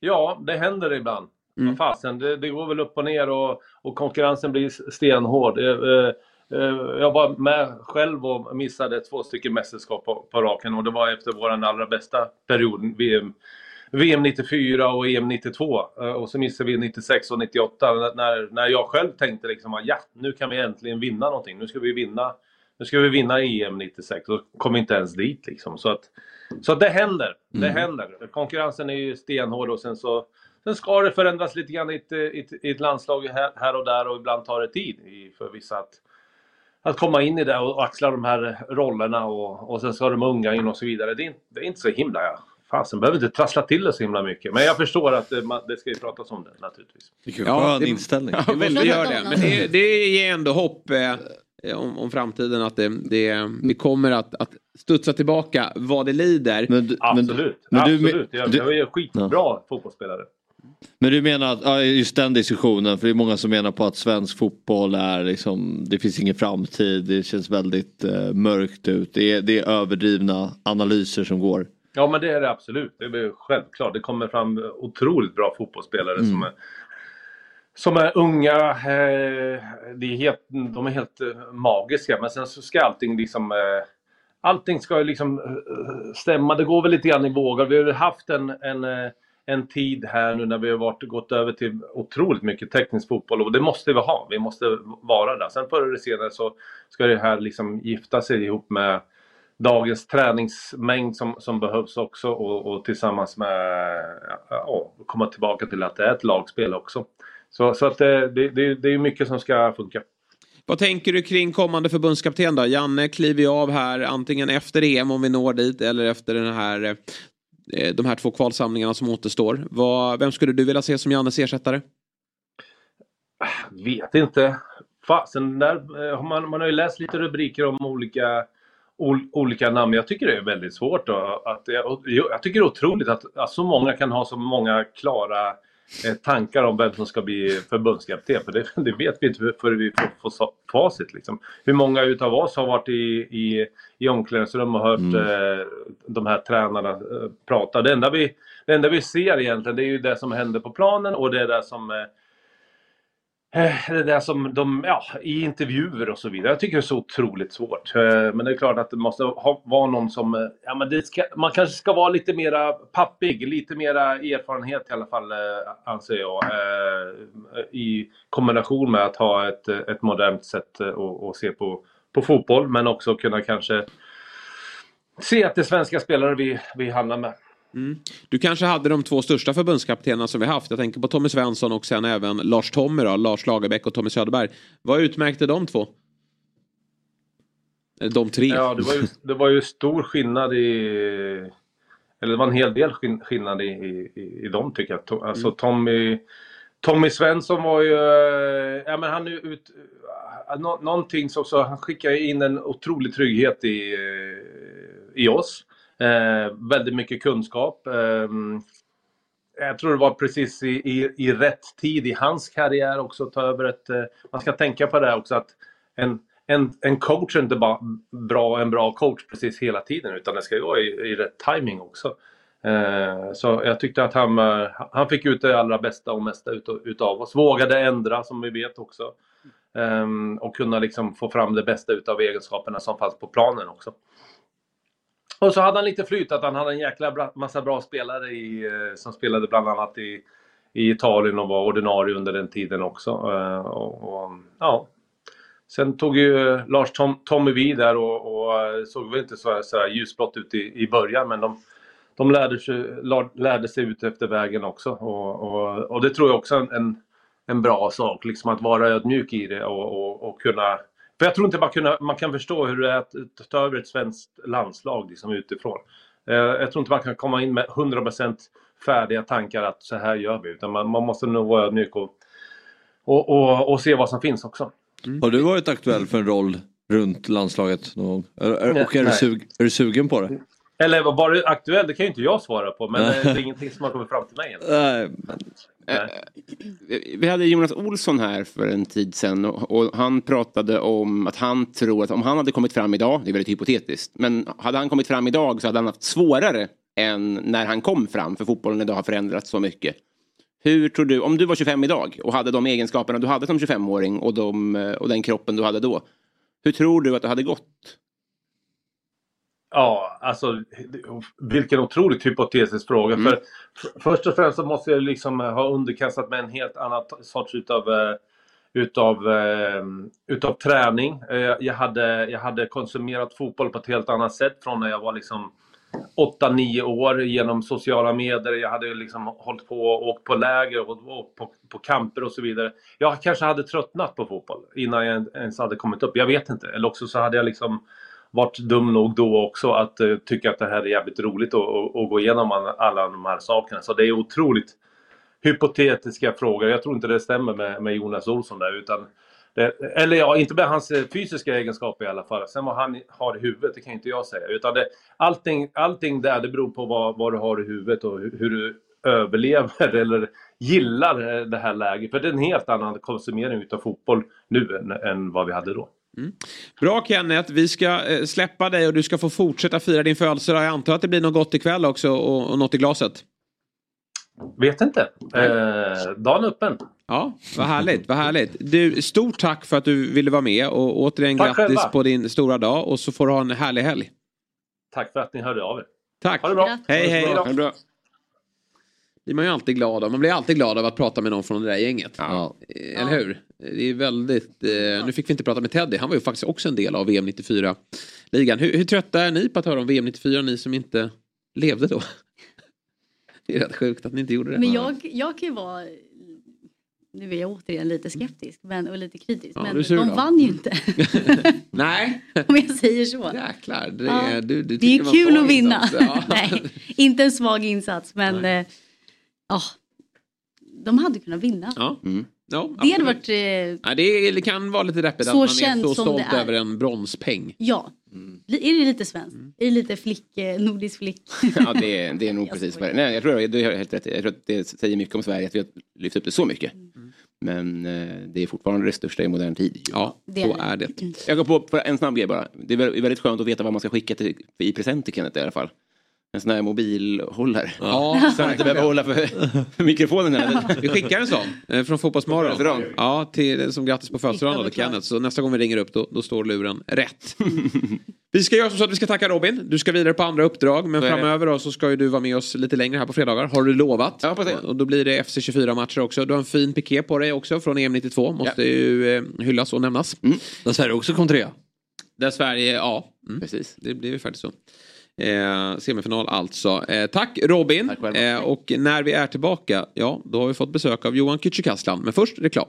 Ja, det händer ibland. Mm. Fasen, det, det, går väl upp och ner och, och konkurrensen blir stenhård. Eh, eh, jag var med själv och missade två stycken mästerskap på, på raken och det var efter vår allra bästa period, VM VM 94 och EM 92 eh, och så missade vi 96 och 98 när, när jag själv tänkte liksom att ja, nu kan vi äntligen vinna någonting. Nu ska vi vinna, nu ska vi vinna EM 96 och kom vi inte ens dit liksom. Så att, så att det händer, det mm. händer. Konkurrensen är ju stenhård och sen så Sen ska det förändras lite grann i ett, i ett, i ett landslag här, här, och där och ibland tar det tid för vissa att, att komma in i det och axla de här rollerna och, och sen ska de unga in och så vidare. Det är, det är inte så himla fasen behöver inte trassla till det så himla mycket. Men jag förstår att det, man, det ska ju pratas om det naturligtvis. Vilken ja, skön det, inställning. Ja, väl, det gör det. Men det, det ger ändå hopp eh, om, om, framtiden att det, det, det kommer att, att studsa tillbaka vad det lider. Men du, absolut, men, absolut. Du, jag, jag är skitbra ja. fotbollsspelare. Men du menar att, ja, just den diskussionen, för det är många som menar på att svensk fotboll är liksom, det finns ingen framtid, det känns väldigt eh, mörkt ut, det är, det är överdrivna analyser som går. Ja men det är det absolut. Det är självklart. Det kommer fram otroligt bra fotbollsspelare mm. som är som är unga, eh, det är helt, de är helt eh, magiska men sen så ska allting liksom eh, Allting ska ju liksom stämma, det går väl lite grann i vågor. Vi har haft en, en, en tid här nu när vi har varit, gått över till otroligt mycket teknisk fotboll och det måste vi ha. Vi måste vara där. Sen förr eller senare så ska det här liksom gifta sig ihop med dagens träningsmängd som, som behövs också och, och tillsammans med ja, komma tillbaka till att det är ett lagspel också. Så, så att det, det, det, är mycket som ska funka. Vad tänker du kring kommande förbundskapten då? Janne kliver ju av här antingen efter EM om vi når dit eller efter den här, eh, de här två kvalsamlingarna som återstår. Vad, vem skulle du vilja se som Jannes ersättare? Vet inte. Fasen, där, eh, man, man har ju läst lite rubriker om olika, ol, olika namn. Jag tycker det är väldigt svårt. Då, att, jag, jag tycker det är otroligt att, att så många kan ha så många klara eh, tankar om vem som ska bli förbundskapten. För det, [LAUGHS] det vet vi inte förrän vi får, får facit. Liksom. Hur många utav oss har varit i, i, i omklädningsrum och hört mm. eh, de här tränarna eh, prata. Det enda, vi, det enda vi ser egentligen det är ju det som händer på planen och det är det som Eh, Eh, det där som de, ja, i intervjuer och så vidare. Jag tycker det är så otroligt svårt. Eh, men det är klart att det måste ha, vara någon som, eh, ja men det ska, man kanske ska vara lite mera pappig, lite mera erfarenhet i alla fall anser jag. I kombination med att ha ett, ett modernt sätt att se på, på fotboll men också kunna kanske se att det är svenska spelare vi, vi handlar med. Mm. Du kanske hade de två största förbundskaptenerna som vi haft. Jag tänker på Tommy Svensson och sen även Lars Tommy då, Lars Lagerbäck och Tommy Söderberg. Vad utmärkte de två? De tre. Ja, det var ju, det var ju stor skillnad i... Eller det var en hel del skillnad i, i, i dem tycker jag. Alltså mm. Tommy... Tommy Svensson var ju... Ja men han är ut... Nå, någonting så, så han skickade in en otrolig trygghet i, i oss. Eh, väldigt mycket kunskap. Eh, jag tror det var precis i, i, i, rätt tid i hans karriär också att ta över ett... Eh, man ska tänka på det också att en, en, en coach är inte bara bra, en bra coach precis hela tiden utan det ska ju vara i, i rätt timing också. Eh, så jag tyckte att han, eh, han fick ut det allra bästa och mesta utav, utav oss. Vågade ändra som vi vet också. Eh, och kunna liksom få fram det bästa utav egenskaperna som fanns på planen också. Och så hade han lite flyt att han hade en jäkla bra, massa bra spelare i, eh, som spelade bland annat i, i Italien och var ordinarie under den tiden också. Eh, och, och, ja. Sen tog ju eh, Lars Tom, Tommy vid där och, och såg väl inte så, så ljusblått ut i, i början men de, de lärde, sig, lärde sig ut efter vägen också. Och, och, och det tror jag också är en, en bra sak, liksom att vara ödmjuk i det och, och, och kunna för jag tror inte man, kunna, man kan förstå hur det är att ta över ett svenskt landslag liksom utifrån. Eh, jag tror inte man kan komma in med 100% färdiga tankar att så här gör vi. Utan man, man måste nog vara ödmjuk och, och, och, och, se vad som finns också. Mm. Har du varit aktuell för en roll runt landslaget någon gång? Och är, du, sug, är du sugen på det? Eller var det aktuell? Det kan ju inte jag svara på. Men [LAUGHS] det är ingenting som har kommit fram till mig. Nej, men... Eh, vi hade Jonas Olsson här för en tid sedan och, och, han pratade om att han tror att om han hade kommit fram idag, det är väldigt hypotetiskt, men hade han kommit fram idag så hade han haft svårare än när han kom fram, för fotbollen idag har förändrats så mycket. Hur tror du, om du var 25 idag och hade de egenskaperna du hade som 25-åring och, de, och den kroppen du hade då, hur tror du att det hade gått? Ja, alltså vilken otroligt hypotetisk fråga. Mm. För, först och främst så måste jag liksom ha underkastat mig en helt annan sorts utav, eh, utav, uh, utav träning. Uh, jag, hade, jag hade konsumerat fotboll på ett helt annat sätt från när jag var liksom 8-9 år genom sociala medier. Jag hade liksom hållit på och åkt på läger och, och på, på camper och så vidare. Jag kanske hade tröttnat på fotboll innan jag ens hade kommit upp. Jag vet inte. Eller också så hade jag liksom varit dum nog då också att uh, tycka att det här är jävligt roligt att, gå igenom alla de här sakerna. Så det är otroligt hypotetiska frågor. Jag tror inte det stämmer med, med Jonas Olsson där. Utan det, eller ja, inte med hans eh, fysiska egenskaper i alla fall. Sen vad han har i huvudet, det kan inte jag säga. Utan det, allting, allting där, det beror på vad, vad du har i huvudet och hur, hur du överlever [LAUGHS] eller gillar eh, det här läget. För det är en helt annan konsumering utav fotboll nu än, än vad vi hade då. Mm. Bra Kenneth, vi ska eh, släppa dig och du ska få fortsätta fira din födelsedag. Jag antar att det blir något gott ikväll också och, och något i glaset? Vet inte. Eh, dagen öppen. Ja, vad härligt, vad härligt. Du, stort tack för att du ville vara med och återigen tack grattis själva. på din stora dag och så får du ha en härlig helg. Tack för att ni hörde av er. Tack. Ha det bra. Hej, hej. Ha det bra. Blir man ju alltid glad av. Man blir alltid glad av att prata med någon från det där gänget. Ja. Eh, Eller hur? Det är väldigt... Eh, nu fick vi inte prata med Teddy. Han var ju faktiskt också en del av VM 94-ligan. Hur, hur trötta är ni på att höra om VM 94, ni som inte levde då? [LAUGHS] Det är rätt sjukt att ni inte gjorde det. Men jag, jag kan ju vara, nu är jag återigen lite skeptisk men, och lite kritisk. Ja, men de då. vann ju inte. [LAUGHS] Nej, [LAUGHS] om jag säger så. jäklar. Det, Ja. är, du, du Det är kul att vinna. Ja. Nej, inte en svag insats men eh, ja, de hade kunnat vinna. Ja. Mm. Ja, Det hade varit, eh, Ja, det, det kan vara lite deppigt att man är så stolt det är. över en bronspeng. ja. Mm. Är det lite svenskt? Är det lite flick, eh, nordisk flick? [LAUGHS] Ja, det är, det är nog Jag precis vad det är. Nej, jag tror det, du har helt rätt. Jag tror att det säger mycket om Sverige att vi har lyft upp det så mycket. Mm. Men eh, det är fortfarande det största i modern tid. Ja, Det så är är det. Jag går på för en snabb grej bara. Det är vä- väldigt skönt att veta vad man ska skicka till, i present till Kenneth i alla fall. En sån här mobilhållare. Ja, [LAUGHS] Så han inte behöver hålla för, för mikrofonen. Här. Vi skickar en sån eh, från Fotbollsmorgon. Ja, till, som grattis på födelsedagen då, Kenneth. Så nästa gång vi ringer upp då, då står luren rätt. [LAUGHS] vi ska göra så att vi ska tacka Robin. Du ska vidare på andra uppdrag. Men framöver då så ska ju du vara med oss lite längre här på fredagar. Har du lovat. Ja, det. Och då blir det FC24 matcher också. Du har en fin piké på dig också från EM 92. Måste ju eh, hyllas och nämnas. Där Sverige också kom trea. Där Sverige, ja. Mm. Precis. Det blir ju faktiskt så. Eh, semifinal alltså. Eh, tack Robin. Tack själv. eh, och när vi är tillbaka, ja då har vi fått besök av Johan Kücükaslan. Men först reklam.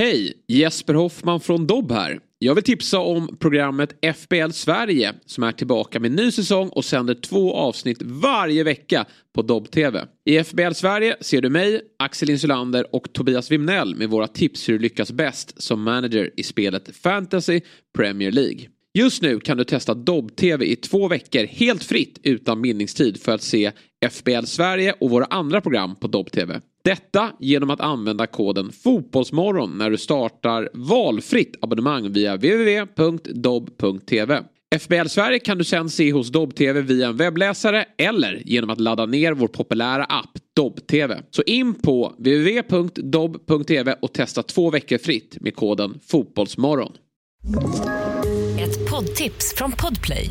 Hej! Jesper Hoffman från Dobb här. Jag vill tipsa om programmet FBL Sverige som är tillbaka med ny säsong och sänder två avsnitt varje vecka på Dobb TV. I FBL Sverige ser du mig, Axel Insulander och Tobias Wimnell med våra tips hur du lyckas bäst som manager i spelet Fantasy Premier League. Just nu kan du testa Dobb TV i två veckor helt fritt utan bindningstid för att se FBL Sverige och våra andra program på Dobb TV. Detta genom att använda koden Fotbollsmorgon när du startar valfritt abonnemang via www.dobb.tv. FBL Sverige kan du sen se hos Dobb TV via en webbläsare eller genom att ladda ner vår populära app Dobb TV. Så in på www.dobb.tv och testa två veckor fritt med koden Fotbollsmorgon. Ett poddtips från Podplay.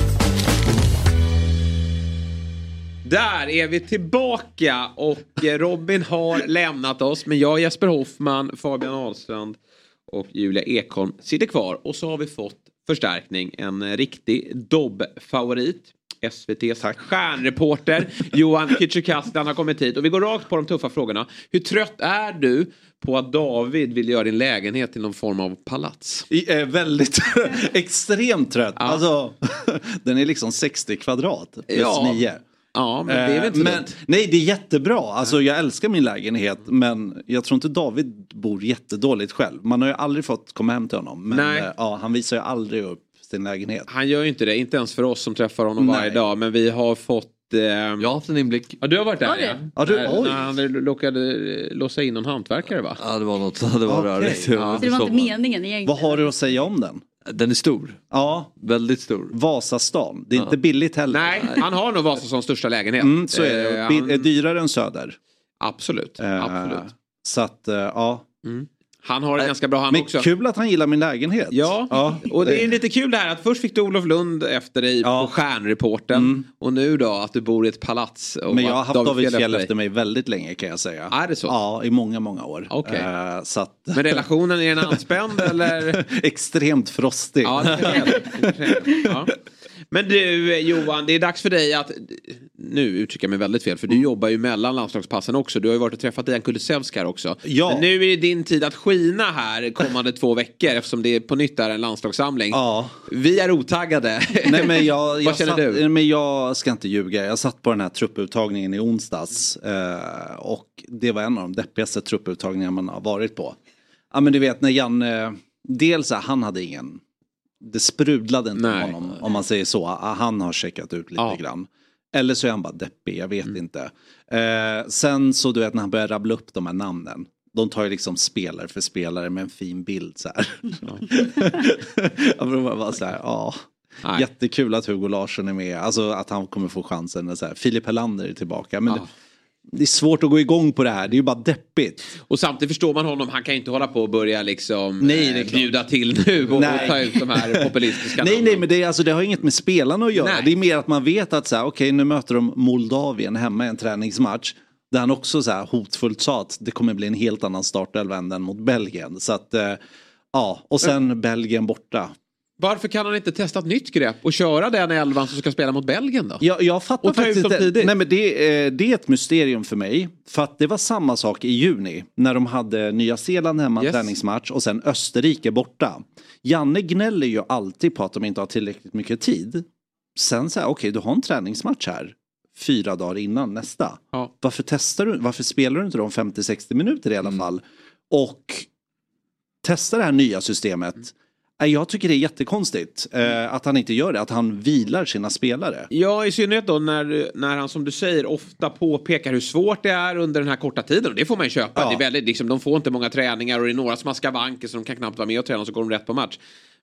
Där är vi tillbaka och eh, Robin har lämnat oss men jag, Jesper Hoffman, Fabian Ahlstrand och Julia Ekholm sitter kvar och så har vi fått förstärkning, en eh, riktig Dobb-favorit. SVTs stjärnreporter Johan Kücükaslan har kommit hit och vi går rakt på de tuffa frågorna. Hur trött är du på att David vill göra din lägenhet till någon form av palats? I, eh, väldigt [LAUGHS] extremt trött. Ja. Alltså, [LAUGHS] den är liksom 60 kvadrat plus Ja. 9. Ja, men det är väl inte Eh, men? Nej, det är jättebra. Alltså, jag älskar min lägenhet men jag tror inte David bor jättedåligt själv. Man har ju aldrig fått komma hem till honom. Men Nej. eh, ja, han visar ju aldrig upp sin lägenhet. Han gör ju inte det, inte ens för oss som träffar honom Nej. varje dag. Men vi har fått... Eh... Jag har haft en inblick. Ja, du har varit där ja. Ja, du- När- oj. när han eh, låsa in någon hantverkare va? Ja det var något, [LAUGHS] det var Okej. rörigt. Ja. Så det var inte meningen egentligen. Vad har du att säga om den? Den är stor. Ja, Väldigt stor. Vasastan. Det är inte billigt heller. Nej, han har nog Vasasons största lägenhet. Mm, så är det. Eh, han- är dyrare än Söder. Absolut, Eh, absolut. Så att, eh, ja. Han har det ganska bra han Men också. kul att han gillar min lägenhet. Ja, och det är lite kul det här att först fick du Olof Lund efter dig Ja. på Stjärnreporten och nu då att du bor i ett palats. Men jag har haft David Fjell dig. efter mig väldigt länge kan jag säga. Är det så? Ja, i många, många år. Okej. Eh, så att... Men relationen, är den anspänd [LAUGHS] eller? Extremt frostig. Ja, det jag [LAUGHS] säga. ja. Men du Johan, det är dags för dig att, nu uttrycker jag mig väldigt fel, för du jobbar ju mellan landslagspassen också. Du har ju varit och träffat Dejan Kulusevski här också. Ja. Men nu är det din tid att skina här kommande två veckor eftersom det på nytt är en landslagssamling. Ja. Vi är otaggade. Nej, men jag, [LAUGHS] jag, satt, men jag ska inte ljuga. Jag satt på den här trupputtagningen i onsdags. Eh, och det var en av de deppigaste trupputtagningar man har varit på. Ja men du vet när Janne, dels här, han hade ingen det sprudlade inte Nej. om honom om man säger så. Ah, Han har checkat ut lite Ja. grann. Eller så är han bara deppig, jag vet Mm. inte. Eh, sen så du vet när han börjar rabbla upp de här namnen. De tar ju liksom spelare för spelare med en fin bild så här. [LAUGHS] jag var bara så här, ja. Jättekul att Hugo Larsson är med, alltså att han kommer få chansen. Så här. Filip Helander är tillbaka. Men Ja. Det, är svårt att gå igång på det här, det är ju bara deppigt. Och samtidigt förstår man honom, han kan ju inte hålla på och börja liksom Nej, eh, bjuda till nu och, och ta ut de här [LAUGHS] populistiska Nej, namnen. nej, men det, är, alltså, det har inget med spelarna att göra. Nej. Det är mer att man vet att så här, okej, nu möter de Moldavien hemma i en träningsmatch. Där han också så här hotfullt sa att det kommer bli en helt annan startelva än den mot Belgien. Så att, eh, ja, och sen Belgien borta. Varför kan han inte testa ett nytt grepp och köra den elvan som ska spela mot Belgien då? Jag, jag fattar Och faktiskt inte. Nej, men det, eh, det är ett mysterium för mig. För att det var samma sak i juni. När de hade Nya Zeeland hemma, Yes. träningsmatch och sen Österrike borta. Janne gnäller ju alltid på att de inte har tillräckligt mycket tid. Sen så här, okej du har en träningsmatch här. Fyra dagar innan nästa. Ja. Varför testar du, varför spelar du inte dem 50-60 minuter i alla fall? Och testa det här nya systemet. Nej, Jag tycker det är jättekonstigt eh, att han inte gör det, att han vilar sina spelare. Ja, i synnerhet då när, när han som du säger ofta påpekar hur svårt det är under den här korta tiden. Och det får man ju köpa. Ja. Det är väldigt, liksom, de får inte många träningar och det är några som har skavanker så de kan knappt vara med och träna och så går de rätt på match.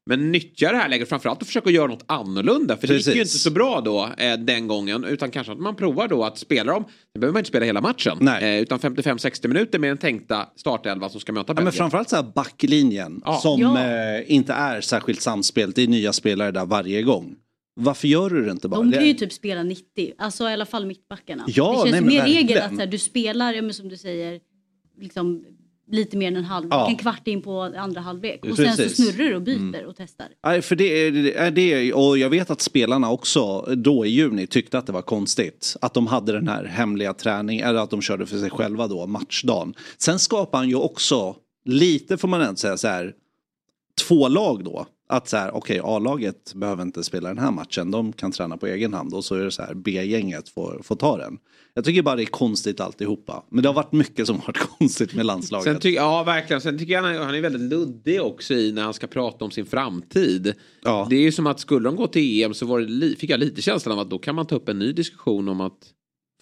Men nyttja det här läget framförallt och försöka göra något annorlunda. För det gick ju Precis. inte så bra då eh, den gången. Utan kanske att man provar då att spela dem. Det behöver man inte spela hela matchen. Nej. Eh, utan 55-60 minuter med den tänkta startelva som ska möta Ja, Belgien. men framförallt så här backlinjen Ja. som Ja. eh, inte är särskilt samspelt. Det är nya spelare där varje gång. Varför gör du det inte bara? De kan ju typ spela 90, alltså i alla fall mittbackarna. Ja, det känns nej, mer regel verkligen. att så här, du spelar, ja, men som du säger, liksom lite mer än en halv, Ja. en kvart in på andra halvlek. Och sen så Precis. Mm. snurrar du och byter och testar. Nej, för det är det, och jag vet att spelarna också då i juni tyckte att det var konstigt. Att de hade den här hemliga träningen, eller att de körde för sig själva då, matchdagen. Sen skapar han ju också, lite får man ändå säga så här, två lag då. Att så här, okej A-laget behöver inte spela den här matchen, de kan träna på egen hand och så är det så här B-gänget får, får ta den. Jag tycker bara det är konstigt alltihopa. Men det har varit mycket som har varit [LAUGHS] konstigt med landslaget. Sen tycker, ja, verkligen. Sen tycker jag han är, han är väldigt luddig också i när han ska prata om sin framtid. Ja. Det är ju som att skulle de gå till EM så var det fick jag lite känslan av att då kan man ta upp en ny diskussion om att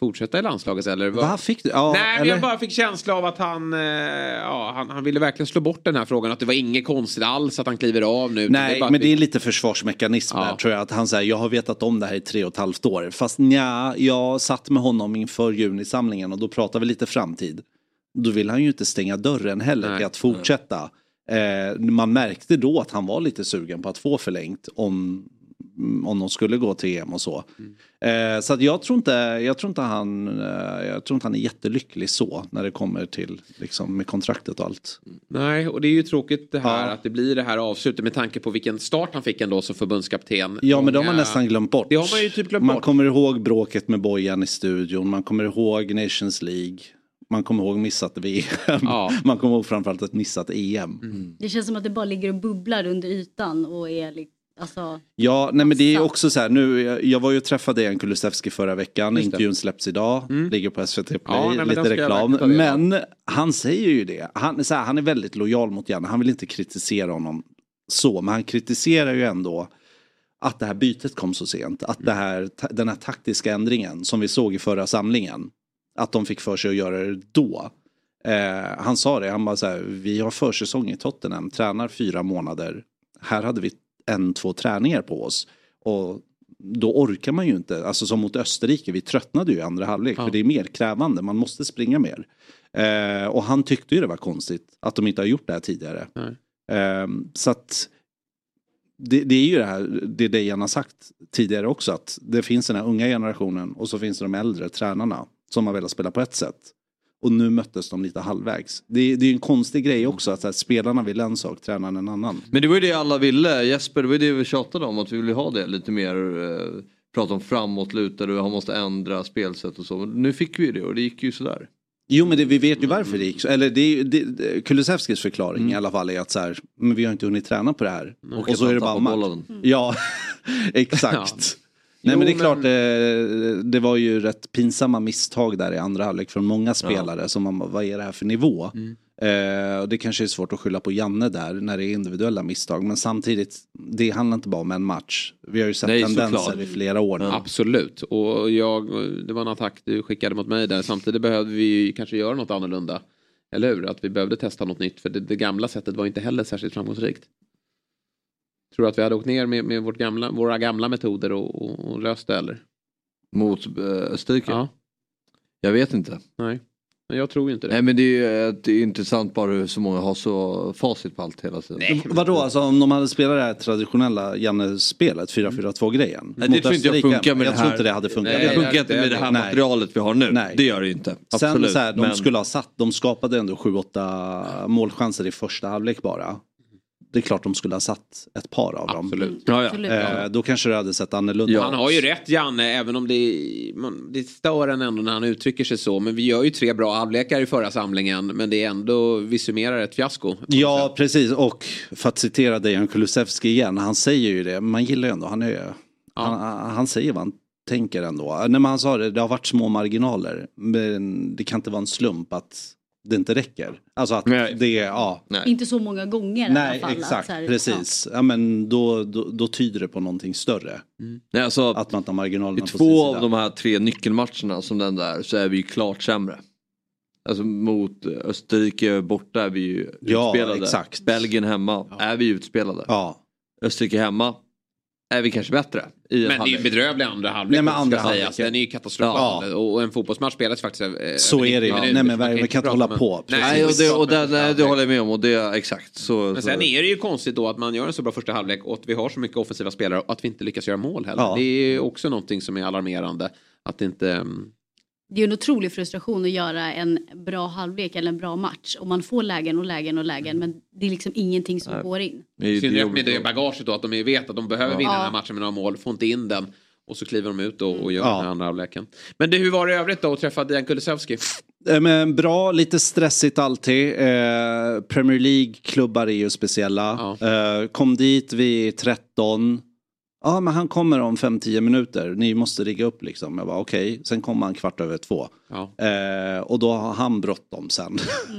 fortsätta i landslaget. Eller vad? Fick du? Ja, Nej, men eller? jag bara fick känsla av att han, eh, ja, han, han ville verkligen slå bort den här frågan. Att det var inget konstigt alls att han kliver av nu. Nej, bara men det är lite försvarsmekanism Ja. där tror jag. Att han säger, jag har vetat om det här i tre och ett halvt år. Fast nja, jag satt med honom inför junisamlingen och då pratade vi lite framtid. Då vill han ju inte stänga dörren heller Nej. till att fortsätta. Eh, man märkte då att han var lite sugen på att få förlängt om, om de skulle gå till EM och så. Eh, så att jag tror inte, jag tror inte han, eh, jag tror inte han är jättelycklig så när det kommer till liksom med kontraktet och allt. Nej, och det är ju tråkigt det här Ja. att det blir det här avslutet med tanke på vilken start han fick ändå som förbundskapten. Ja men de har Många- nästan glömt bort. Det har man ju typ glömt man bort. kommer ihåg bråket med Bojan i studion, man kommer ihåg Nations League, man kommer ihåg missat VM, Ja. man kommer ihåg framförallt ett missat EM. Det känns som att det bara ligger och bubblar under ytan och är li- alltså, Ja, nej men det är också så här, nu, jag, jag var ju och träffade Jan Kulusevski förra veckan, intervjun släpps idag, ligger på SVT Play, Ja, nej, lite reklam. Men han säger ju det, han, så här, han är väldigt lojal mot Janne, han vill inte kritisera honom så, men han kritiserar ju ändå att det här bytet kom så sent. Att det här, den här taktiska ändringen som vi såg i förra samlingen. Att de fick för sig att göra det då. Eh, han sa det, han bara så här, vi har försäsong i Tottenham, tränar fyra månader. Här hade vi en, två träningar på oss. Och då orkar man ju inte, alltså som mot Österrike, vi tröttnade ju i andra halvlek. Ja. För det är mer krävande, man måste springa mer. Eh, och han tyckte ju det var konstigt att de inte har gjort det här tidigare. Eh, så att det, det är ju det här, det Dejan har sagt tidigare också, att det finns den här unga generationen och så finns det de äldre tränarna som har velat spela på ett sätt. Och nu möttes de lite halvvägs. Det, är- det är ju en konstig grej också att här, spelarna vill en sak, tränaren en annan. Men det var ju det alla ville. Jesper, det var ju det vi tjatade om. Att vi ville ha det lite mer. Eh, prata om framåtlutade och han måste ändra spelsätt och så. Men nu fick vi det och det gick ju sådär. Jo men det, vi vet ju varför det gick så. Eller det, det, det, Kulusevskis förklaring i alla fall är att så här, men vi har inte hunnit träna på det här. Och och så är det bara match. bollen. Ja, [LAUGHS] exakt. Nej men det är klart, det, det var ju rätt pinsamma misstag där i andra halvlek från många spelare som man vad är det här för nivå? Eh, och det kanske är svårt att skylla på Janne där när det är individuella misstag. Men samtidigt, det handlar inte bara om en match. Vi har ju sett Nej, tendenser såklart. i flera år nu. Absolut. Och jag, det var en attack du skickade mot mig där. Samtidigt behövde vi ju kanske göra något annorlunda. Eller hur? Att vi behövde testa något nytt. För det, det gamla sättet var inte heller särskilt framgångsrikt. Tror du att vi hade åkt ner med, med vårt gamla, våra gamla metoder och, och, och löst det eller? Mot eh, Österrike? Ja. Jag vet inte. Nej. Men jag tror inte det. Nej men det är ju eh, det är intressant bara hur så många har så facit på allt hela tiden. Nej, Vadå, alltså om de hade spelat det här traditionella Janne-spelet, 4-4-2 grejen? Nej, det tror inte jag funkar med jag det tror här. inte det hade funkat. Nej, det funkar inte med det här Nej. materialet vi har nu. Nej. Det gör det inte. Sen Absolut. så här, de men- skulle ha satt, de skapade ändå 7-8 målchanser i första halvlek bara. Det är klart de skulle ha satt ett par av dem. Absolut. Ja, ja. Eh, då kanske det hade sett annorlunda Ja, han har ju rätt Janne, även om det, man, det stör en ändå när han uttrycker sig så. Men vi gör ju tre bra halvlekar i förra samlingen. Men det är ändå, vi summerar ett fiasko. Ja, precis. Och för att citera Dejan Kulusevski igen, han säger ju det. Man gillar ju ändå, han, är, han, han säger vad han tänker ändå. Nej, men han sa det, det har varit små marginaler. Men det kan inte vara en slump att det inte räcker. Alltså att det är, ja. Inte så många gånger i Nej, alla fall. exakt. här, precis. Ja. men då, då, då tyder det på någonting större. Nej, alltså, Att man har marginalerna I två sida. av de här tre nyckelmatcherna som den där så är vi ju klart sämre. Alltså mot Österrike borta är vi ju Ja, utspelade. exakt. Belgien hemma är vi utspelade. Ja. Österrike hemma är vi kanske bättre. I en Men det är ju bedrövlig andra halvlek Nej, men andra ska sägas. halvlek, Den är ju katastrofal. Och en fotbollsmatch spelas faktiskt eh, Så är det ju. 90 Nej, minuter, men man vi kan inte hålla på. Nej, Nej, och det, och det, nej, det håller jag med om och det exakt så. Men så. sen är det ju konstigt då att man gör en så bra första halvlek och att vi har så mycket offensiva spelare och att vi inte lyckas göra mål heller. Ja. Det är ju också någonting som är alarmerande. Att inte... mm, Det är en otrolig frustration att göra en bra halvlek eller en bra match. Och man får lägen och lägen och lägen men det är liksom ingenting som Nej. går in. Det är ju I synnerhet med det bagaget då att de vet att de behöver vinna Ja. den här matchen med några mål, får inte in den. Och så kliver de ut och, och gör Ja. den här andra halvleken. Men det, hur var det i övrigt då att träffa Dejan Kulusevski? Eh, Men bra, lite stressigt alltid. Eh, Premier League-klubbar är ju speciella. Eh, kom dit vid 13. Ja, men han kommer om 5-10 minuter. Ni måste rigga upp liksom. Jag bara okej. Sen kommer han kvart över två. Ja. Eh, och då har han bråttom sen. [LAUGHS]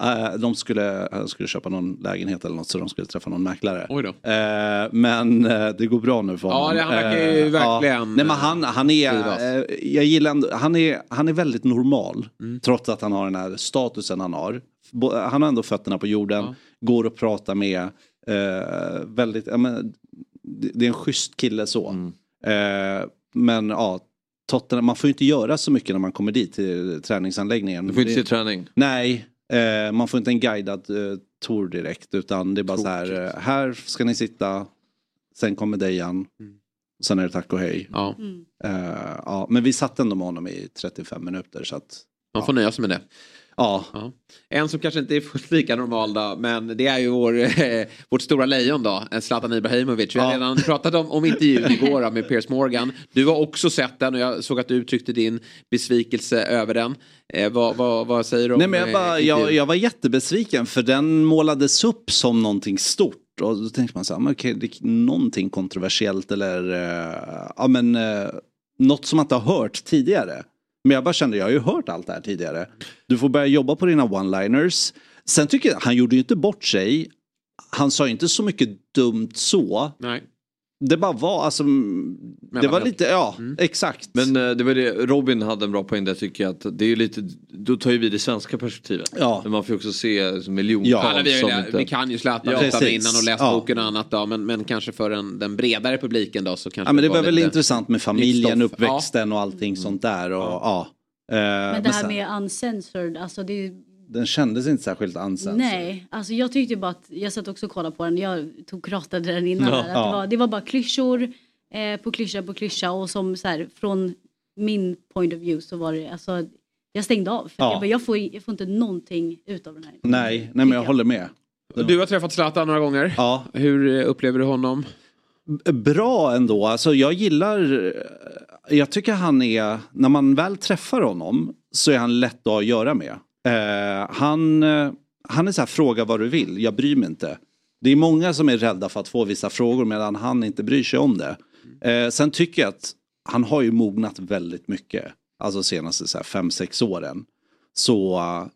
eh, de skulle, han skulle köpa någon lägenhet eller något så de skulle träffa någon mäklare. Eh, men eh, det går bra nu för Ja, honom. det- han verkar ju Eh, verkligen, Nej, men han, han är, jag gillar ändå, han är, han är väldigt normal. Mm. Trots att han har den här statusen han har. Han har ändå fötterna på jorden, går att prata med. Eh, väldigt, ja, men, det, är en schysst kille så. Mm. Eh, men ja, Tottenham, man får ju inte göra så mycket när man kommer dit till träningsanläggningen. Du får inte se träning. Nej, eh, man får inte en guidad eh, tour direkt utan det är bara så här, eh, här ska ni sitta, sen kommer Dejan, sen är det tack och hej. Ja, Mm. Eh, ja, men vi satt ändå med honom i 35 minuter så att, man får nöja sig med det. Ja. Ja. En som kanske inte är fullt lika normal då, men det är ju vår, [LAUGHS] eh, vårt stora lejon då, eh, Zlatan Ibrahimovic. Vi har Ja. redan pratat om, om intervjun [LAUGHS] igår då, med Piers Morgan. Du har också sett den och jag såg att du uttryckte din besvikelse över den. Eh, vad, vad, vad säger du om Nej men jag, eh, bara, jag, jag var jättebesviken för den målades upp som någonting stort. Och då tänkte man så här, men okej, det är någonting kontroversiellt eller eh, ja, men, eh, något som man inte har hört tidigare. Men jag bara kände, jag har ju hört allt det här tidigare. Du får börja jobba på dina one-liners. Sen tycker jag, han gjorde ju inte bort sig. Han sa inte så mycket dumt så. Nej. Det bara var, alltså, det var lite, ja, exakt. Men eh, det var det, Robin hade en bra poäng där tycker jag. Att det är lite, då tar ju vi det svenska perspektivet. Ja. Men man får ju också se som miljontals Ja. Alla vi, inte... vi kan ju Zlatan Ja, precis. innan och läst Ja. boken och annat då, men, men kanske för en, den bredare publiken då så kanske Ja men det var väl intressant med familjen, uppväxten och allting sånt där. Och, ja. Eh, Men det här med uncensored, alltså det är ju Den kändes inte särskilt ansedd. Nej, alltså jag tyckte bara att, jag satt också och kollade på den, jag tog ratade den innan. Ja. här, att Ja. det, var, det var bara klyschor eh, på klyscha på klyscha och som så här, från min point of view så var det, alltså jag stängde av. För Ja. jag, bara, jag, får, jag får inte någonting ut av den här. Nej, nej men jag håller med. Du har träffat Zlatan några gånger. Ja. Hur eh, upplever du honom? Bra ändå, alltså jag gillar, jag tycker han är, när man väl träffar honom så är han lätt att göra med. Eh, han, eh, han är så här, fråga vad du vill, jag bryr mig inte. Det är många som är rädda för att få vissa frågor medan han inte bryr sig om det. Eh, sen tycker jag att han har ju mognat väldigt mycket. Alltså senaste så här, fem, sex åren. Så eh,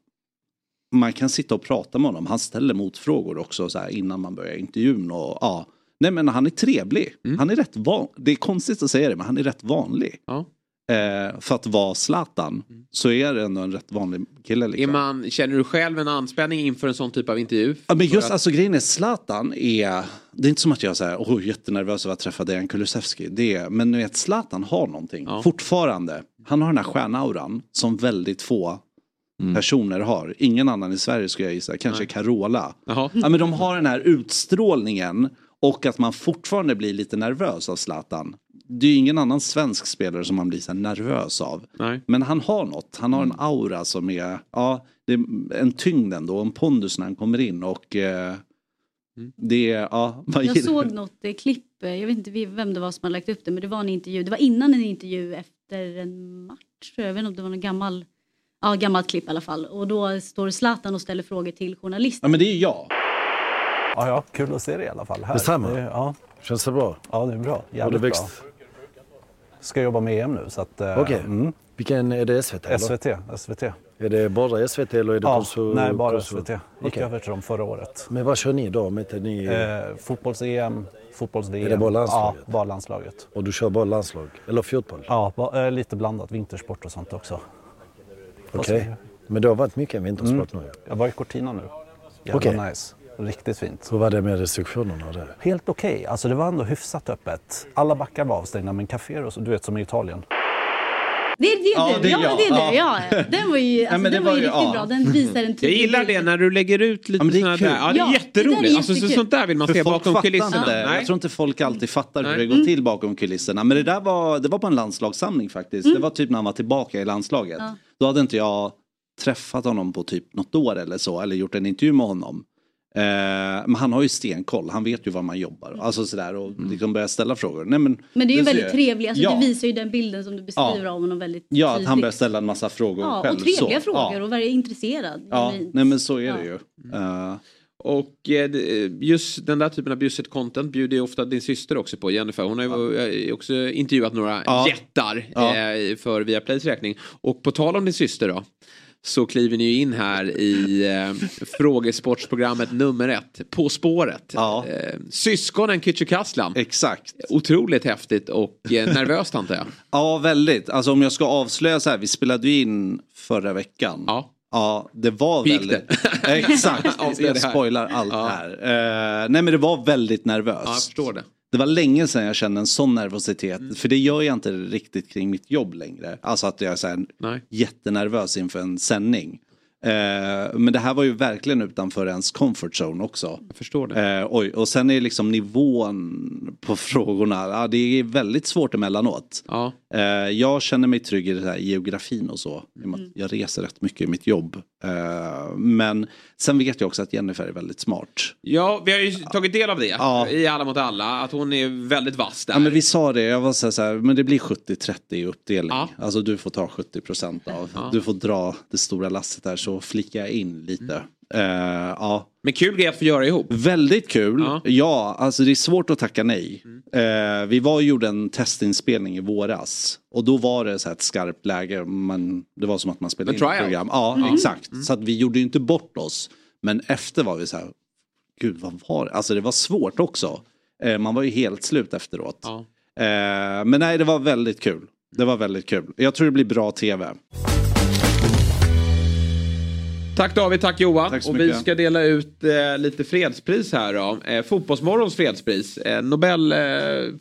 man kan sitta och prata med honom. Han ställer motfrågor också så här, innan man börjar intervjun. Och, ja. Nej men han är trevlig. Han är rätt van. Det är konstigt att säga det men han är rätt vanlig. Ja. Eh, för att vara Zlatan så är det ändå en rätt vanlig kille. Är Liksom. man, känner du själv en anspänning inför en sån typ av intervju? Ja, men just att- alltså grejen är Zlatan är, det är inte som att jag är oh, jättenervös över att träffa Dejan Kulusevski. Det är, men vet Zlatan har någonting fortfarande. Han har den här stjärnauran som väldigt få personer har. Ingen annan i Sverige skulle jag gissa, kanske Carola. Ja, men de har den här utstrålningen och att man fortfarande blir lite nervös av Zlatan. Det är ju ingen annan svensk spelare som man blir så nervös av. Nej. Men han har något, han har en aura som är, ja, det är en tyngd ändå, en pondus när han kommer in och eh, det är, ja, man Jag såg något eh, klipp, eh, jag vet inte vem det var som hade lagt upp det, men det var en intervju. Det var innan en intervju efter en match, jag. vet inte om det var någon gammal, ja gammalt klipp i alla fall. Och då står Zlatan och ställer frågor till journalister. Ja men det är jag. Ja, ja, kul att se dig i alla fall. Här. Detsamma. Det, ja. Känns det bra? Ja, det är bra. Har Jävligt du växt? bra. Ska jobba med EM nu så att... eh, Okej. mm. Vilken är det SVT? eller? SVT. SVT. Är det bara SVT eller är det Ja, konsul- nej, bara SVT. Gick Okej. över till dem förra året. Men vad kör ni då? Ni... Eh, Fotbolls-EM, fotbolls-VM. Är det bara landslaget? Ja, bara landslaget. Och du kör bara landslag? Eller fotboll? Ja, ba, eh, lite blandat. Vintersport och sånt också. Okej. Men du har varit mycket vintersport Mm. nu? Jag var i Cortina nu. Jävla Okej. nice. Riktigt fint. Hur var det med restriktionerna där? Helt okej. Alltså det var ändå hyfsat öppet. Alla backar var avstängda men kaféer och så, du vet som i Italien. Det är det Ja, du, det är ja, det är du. Ja. Ja. Den var ju, alltså, det den var ju riktigt ja. bra. Den visar en Jag gillar det när du lägger ut lite Ja, men det är sådana kul. där. Ja, det är Ja, det jätteroligt. där är alltså, så, sånt där vill man För se bakom kulisserna. Nej. Jag tror inte folk alltid fattar hur Nej. det går till bakom kulisserna. Men det där var, det var på en landslagssamling faktiskt. Mm. Det var typ när han var tillbaka i landslaget. Ja. Då hade inte jag träffat honom på typ något år eller så. Eller gjort en intervju med honom. Eh, men han har ju stenkoll. Han vet ju var man jobbar. Alltså sådär och liksom börjar ställa frågor. Nej, men, Men det är ju väldigt jag. trevligt. Alltså, ja. Det visar ju den bilden som du beskriver av honom väldigt Ja, att tydligt. han börjar ställa en massa frågor Ja, själv. och trevliga så. frågor Ja, och vara intresserad. ja. Nej men så är Ja. det ju. Eh, Och eh, just den där typen av bjussigt content bjuder ju ofta din syster också på, Jennifer. Hon har ju eh, också intervjuat några Ja. jättar Ja. för Viaplays räkning. Och på tal om din syster då. Så kliver ni in här i eh, frågesportsprogrammet nummer ett, På spåret. Ja. Eh, syskonen Kücükaslan. exakt. Otroligt häftigt och eh, nervöst antar jag. [LAUGHS] Ja, väldigt. Alltså om jag ska avslöja så här, vi spelade ju in förra veckan. Ja. Ja, det var Hur gick väldigt... [LAUGHS] Exakt, Avslöja jag det spoilar allt Ja. här. Eh, nej men det var väldigt nervöst. Ja, jag förstår det. Det var länge sedan jag kände en sån nervositet. För det gör jag inte riktigt kring mitt jobb längre. Alltså att jag är så här jättenervös inför en sändning. Eh, men det här var ju verkligen utanför ens comfort zone också. Jag förstår det. Eh, oj, och sen är liksom nivån på [LAUGHS] frågorna, ja, det är väldigt svårt emellanåt. Ja. Eh, jag känner mig trygg i det här geografin och så. att Jag reser rätt mycket i mitt jobb. Eh, men sen vet jag också att Jennifer är väldigt smart. ja, vi har ju tagit del av det Ja. i Alla mot alla. Att hon är väldigt vass där. Ja, men vi sa det, jag var så här, så här men det blir 70-30 i uppdelning. Ja. Alltså du får ta 70% av, du får dra det stora lasset där så flickar jag in lite. Mm. Eh, ja. Men kul grej att få göra ihop. Väldigt kul. Ja. Ja. alltså det är svårt att tacka nej. Mm. Eh, vi var och gjorde en testinspelning i våras. Och då var det så ett skarpt läge. Man, det var som att man spelade in ett program. Ja, Mm. exakt. Så att vi gjorde ju inte bort oss. Men efter var vi så här, gud vad var det? Alltså det var svårt också. Eh, man var ju helt slut efteråt. Ja. Men nej, det var väldigt kul. Det var väldigt kul. Jag tror det blir bra tv. Tack David, tack Johan. Tack så och vi ska dela ut eh, lite fredspris här då. Eh, Fotbollsmorgons fredspris. Eh, Nobel eh,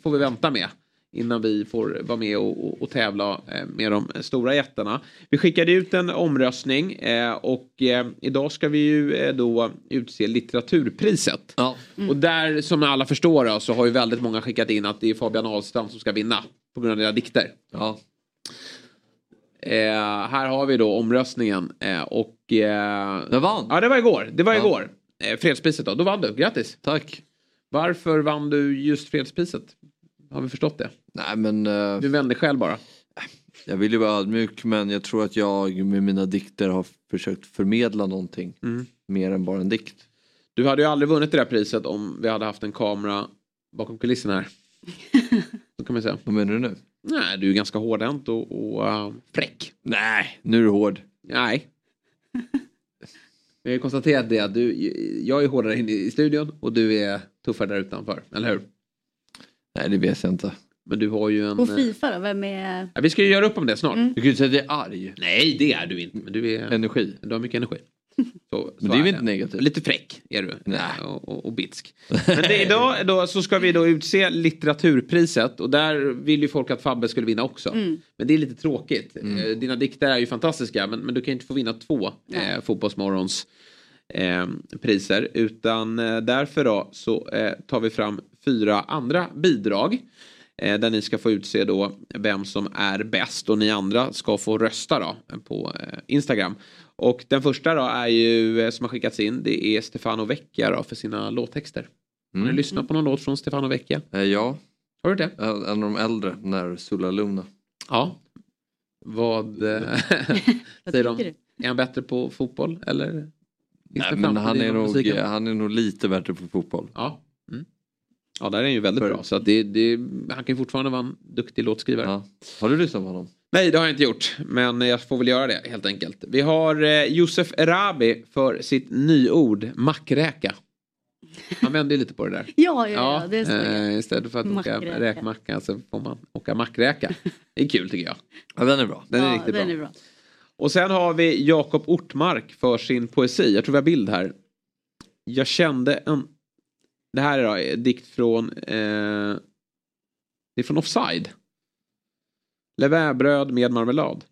får vi vänta med. Innan vi får vara med och, och, och tävla eh, med de stora jättarna. Vi skickade ut en omröstning eh, och eh, idag ska vi ju eh, då utse litteraturpriset. Ja. Och där som alla förstår då, så har ju väldigt många skickat in att det är Fabian Ahlstrand som ska vinna. På grund av dina dikter. Ja. Eh, här har vi då omröstningen. Eh, och, eh, Jag vann. Ja, det var igår. Det var Ja. igår. Eh, fredspriset då. Då vann du. Grattis. Tack. Varför vann du just fredspriset? Har vi förstått det? Nej men eh, Du vände själv bara. jag vill ju vara ödmjuk men jag tror att jag med mina dikter har försökt förmedla någonting. Mm. Mer än bara en dikt. Du hade ju aldrig vunnit det där priset om vi hade haft en kamera bakom kulissen här. [LAUGHS] Så kan man säga. Vad menar du nu? Nej, du är ganska hårdhänt och, och uh, fräck. Nej, nu är du hård. Nej. [LAUGHS] Vi har ju konstaterat det att du, jag är hårdare inne i studion och du är tuffare där utanför, eller hur? Nej det vet jag inte. Men du har ju en... Och Fifa då, vem är... Ja, vi ska ju göra upp om det snart. Mm. Du kan ju säga att jag är arg. Nej det är du inte, men du är... Energi. Du har mycket energi. Så, Men så det är väl inte negativt? Lite fräck är du. Nej. Och, och, och bitsk. Men det, idag då, så ska vi då utse litteraturpriset och där vill ju folk att Fabbe skulle vinna också. Mm. Men det är lite tråkigt. Mm. Eh, Dina dikter är ju fantastiska men, men du kan inte få vinna två eh, Fotbollsmorgons eh, priser. Utan eh, därför då så eh, tar vi fram fyra andra bidrag. Eh, där ni ska få utse då vem som är bäst och ni andra ska få rösta då på eh, Instagram. Och den första då är ju eh, som har skickats in det är Stefano Vecchia då för sina låttexter. Har ni Mm. lyssnat på någon låt från Stefano Vecchia? Eh, ja. Har du det? En av de äldre, när Sula Luna. Ja. Vad eh, [LAUGHS] [LAUGHS] säger de? Är han bättre på fotboll eller? Nej, men han är, nog, musiken? han är nog lite bättre på fotboll. Ja. Mm. Ja, där är han ju väldigt bra. Så att det, det, han kan ju fortfarande vara en duktig låtskrivare. Ja. Har du lyssnat på honom? Nej, det har jag inte gjort. Men jag får väl göra det helt enkelt. Vi har eh, Josef Erabi för sitt nyord mackräka. Han vände ju lite på det där. [LAUGHS] Ja, ja, ja, det är eh, istället för att åka Mackräka. räkmacka så får man åka mackräka. Det är kul tycker jag. Ja, den är bra. Den är ja, riktigt den bra. är bra. Och sen har vi Jakob Ortmark för sin poesi. Jag tror vi har bild här. Jag kände en... Det här är då en dikt från... Eh... Det är från Offside. Leväbröd med marmelad.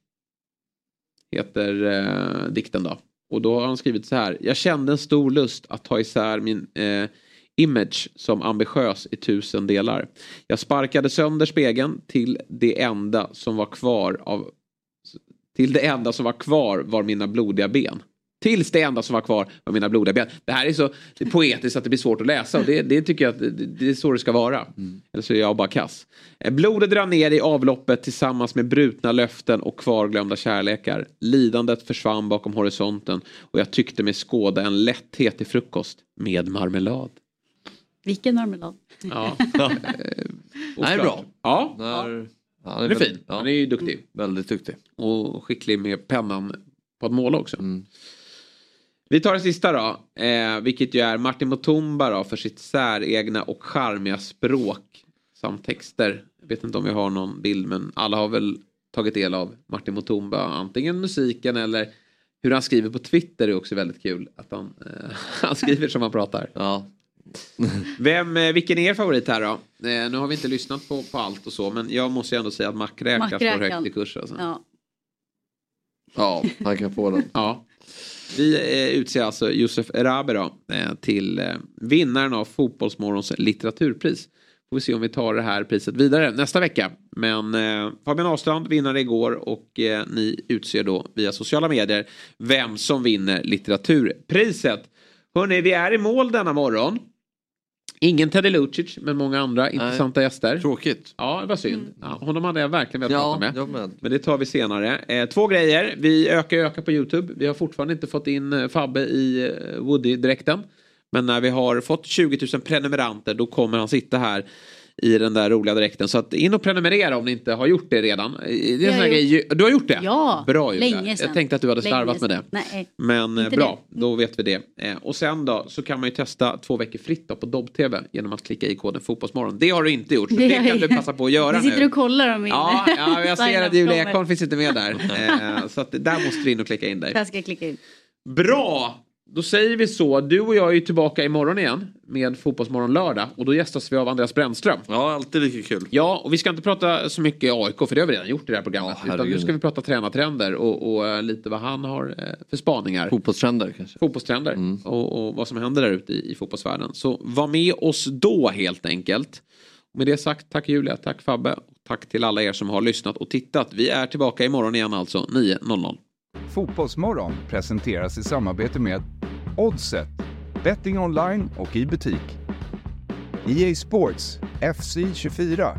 Heter eh, dikten då. Och då har han skrivit så här. Jag kände en stor lust att ta isär min eh, image som ambitiös i tusen delar. Jag sparkade sönder spegeln till det enda som var kvar av till det enda som var kvar var mina blodiga ben. Tills det enda som var kvar var mina blodiga ben. Det här är så det är poetiskt att det blir svårt att läsa och det, det tycker jag att det, det är så det ska vara. Eller så är jag bara kass. Eh, Blodet rann ner i avloppet tillsammans med brutna löften och kvarglömda kärlekar. Lidandet försvann bakom horisonten och jag tyckte mig skåda en lätthet i frukost med marmelad. Vilken marmelad. Ja. [LAUGHS] [LAUGHS] Det här är bra. Ja. När, ja, Han är fin. Han är ju duktig. Väldigt duktig. Och skicklig med pennan på att måla också. Mm. Vi tar det sista då. Eh, vilket ju är Martin Mutumba då för sitt säregna och charmiga språk. Samt texter. Jag vet inte om vi har någon bild men alla har väl tagit del av Martin Mutumba. Antingen musiken eller hur han skriver på Twitter är också väldigt kul. Att han, eh, [LAUGHS] han skriver som han pratar. Ja. Vem, eh, vilken är er favorit här då? Eh, nu har vi inte lyssnat på, på allt och så men jag måste ju ändå säga att Mackräka står högt i kurs. Alltså. Ja. Ja, han kan få den. Ja. Vi eh, utser alltså Josef Erabi då, eh, till eh, vinnaren av Fotbollsmorgons litteraturpris. Får vi se om vi tar det här priset vidare nästa vecka. Men eh, Fabian Ahlstrand vinnare igår och eh, ni utser då via sociala medier vem som vinner litteraturpriset. Hörni, vi är i mål denna morgon. Ingen Teddy Lucic, men många andra intressanta gäster. Tråkigt. Ja, det var synd. Ja, honom hade jag verkligen velat Ja, prata med. med. Men det tar vi senare. Eh, två grejer. Vi ökar och ökar på YouTube. Vi har fortfarande inte fått in eh, Fabbe i eh, Woody-dräkten. Men när vi har fått 20 000 prenumeranter då kommer han sitta här i den där roliga dräkten. Så att in och prenumerera om ni inte har gjort det redan. Det är en Jag grej. Du har gjort det? Ja, Bra länge sedan. Jag tänkte att du hade slarvat med det. Nej. Men eh, bra, då vet vi det. Eh, och sen då så kan man ju testa två veckor fritt då på Dobb-TV genom att klicka i koden Fotbollsmorgon. Det har du inte gjort, så det kan du passa på att göra Vi sitter nu. och kollar om min Ja, ja jag ser att Julia. Ekholm finns inte med där. Eh, så att där måste du in och klicka in dig. Där ska jag klicka in. Bra! Då säger vi så. Du och jag är ju tillbaka imorgon igen med Fotbollsmorgon lördag och då gästas vi av Andreas Brännström. Ja, alltid lika kul. Ja, och vi ska inte prata så mycket AIK för det har vi redan gjort i det här programmet. Ja, utan nu ska vi prata tränartrender och, och eh, lite vad han har eh, för spaningar. Fotbollstrender kanske. Fotbollstrender och, och vad som händer där ute i, i fotbollsvärlden. Så var med oss då helt enkelt. Med det sagt, tack Julia, tack Fabbe. Och tack till alla er som har lyssnat och tittat. Vi är tillbaka imorgon igen alltså 9.00. Fotbollsmorgon presenteras i samarbete med Oddset, betting online och i butik. EA Sports, FC 24.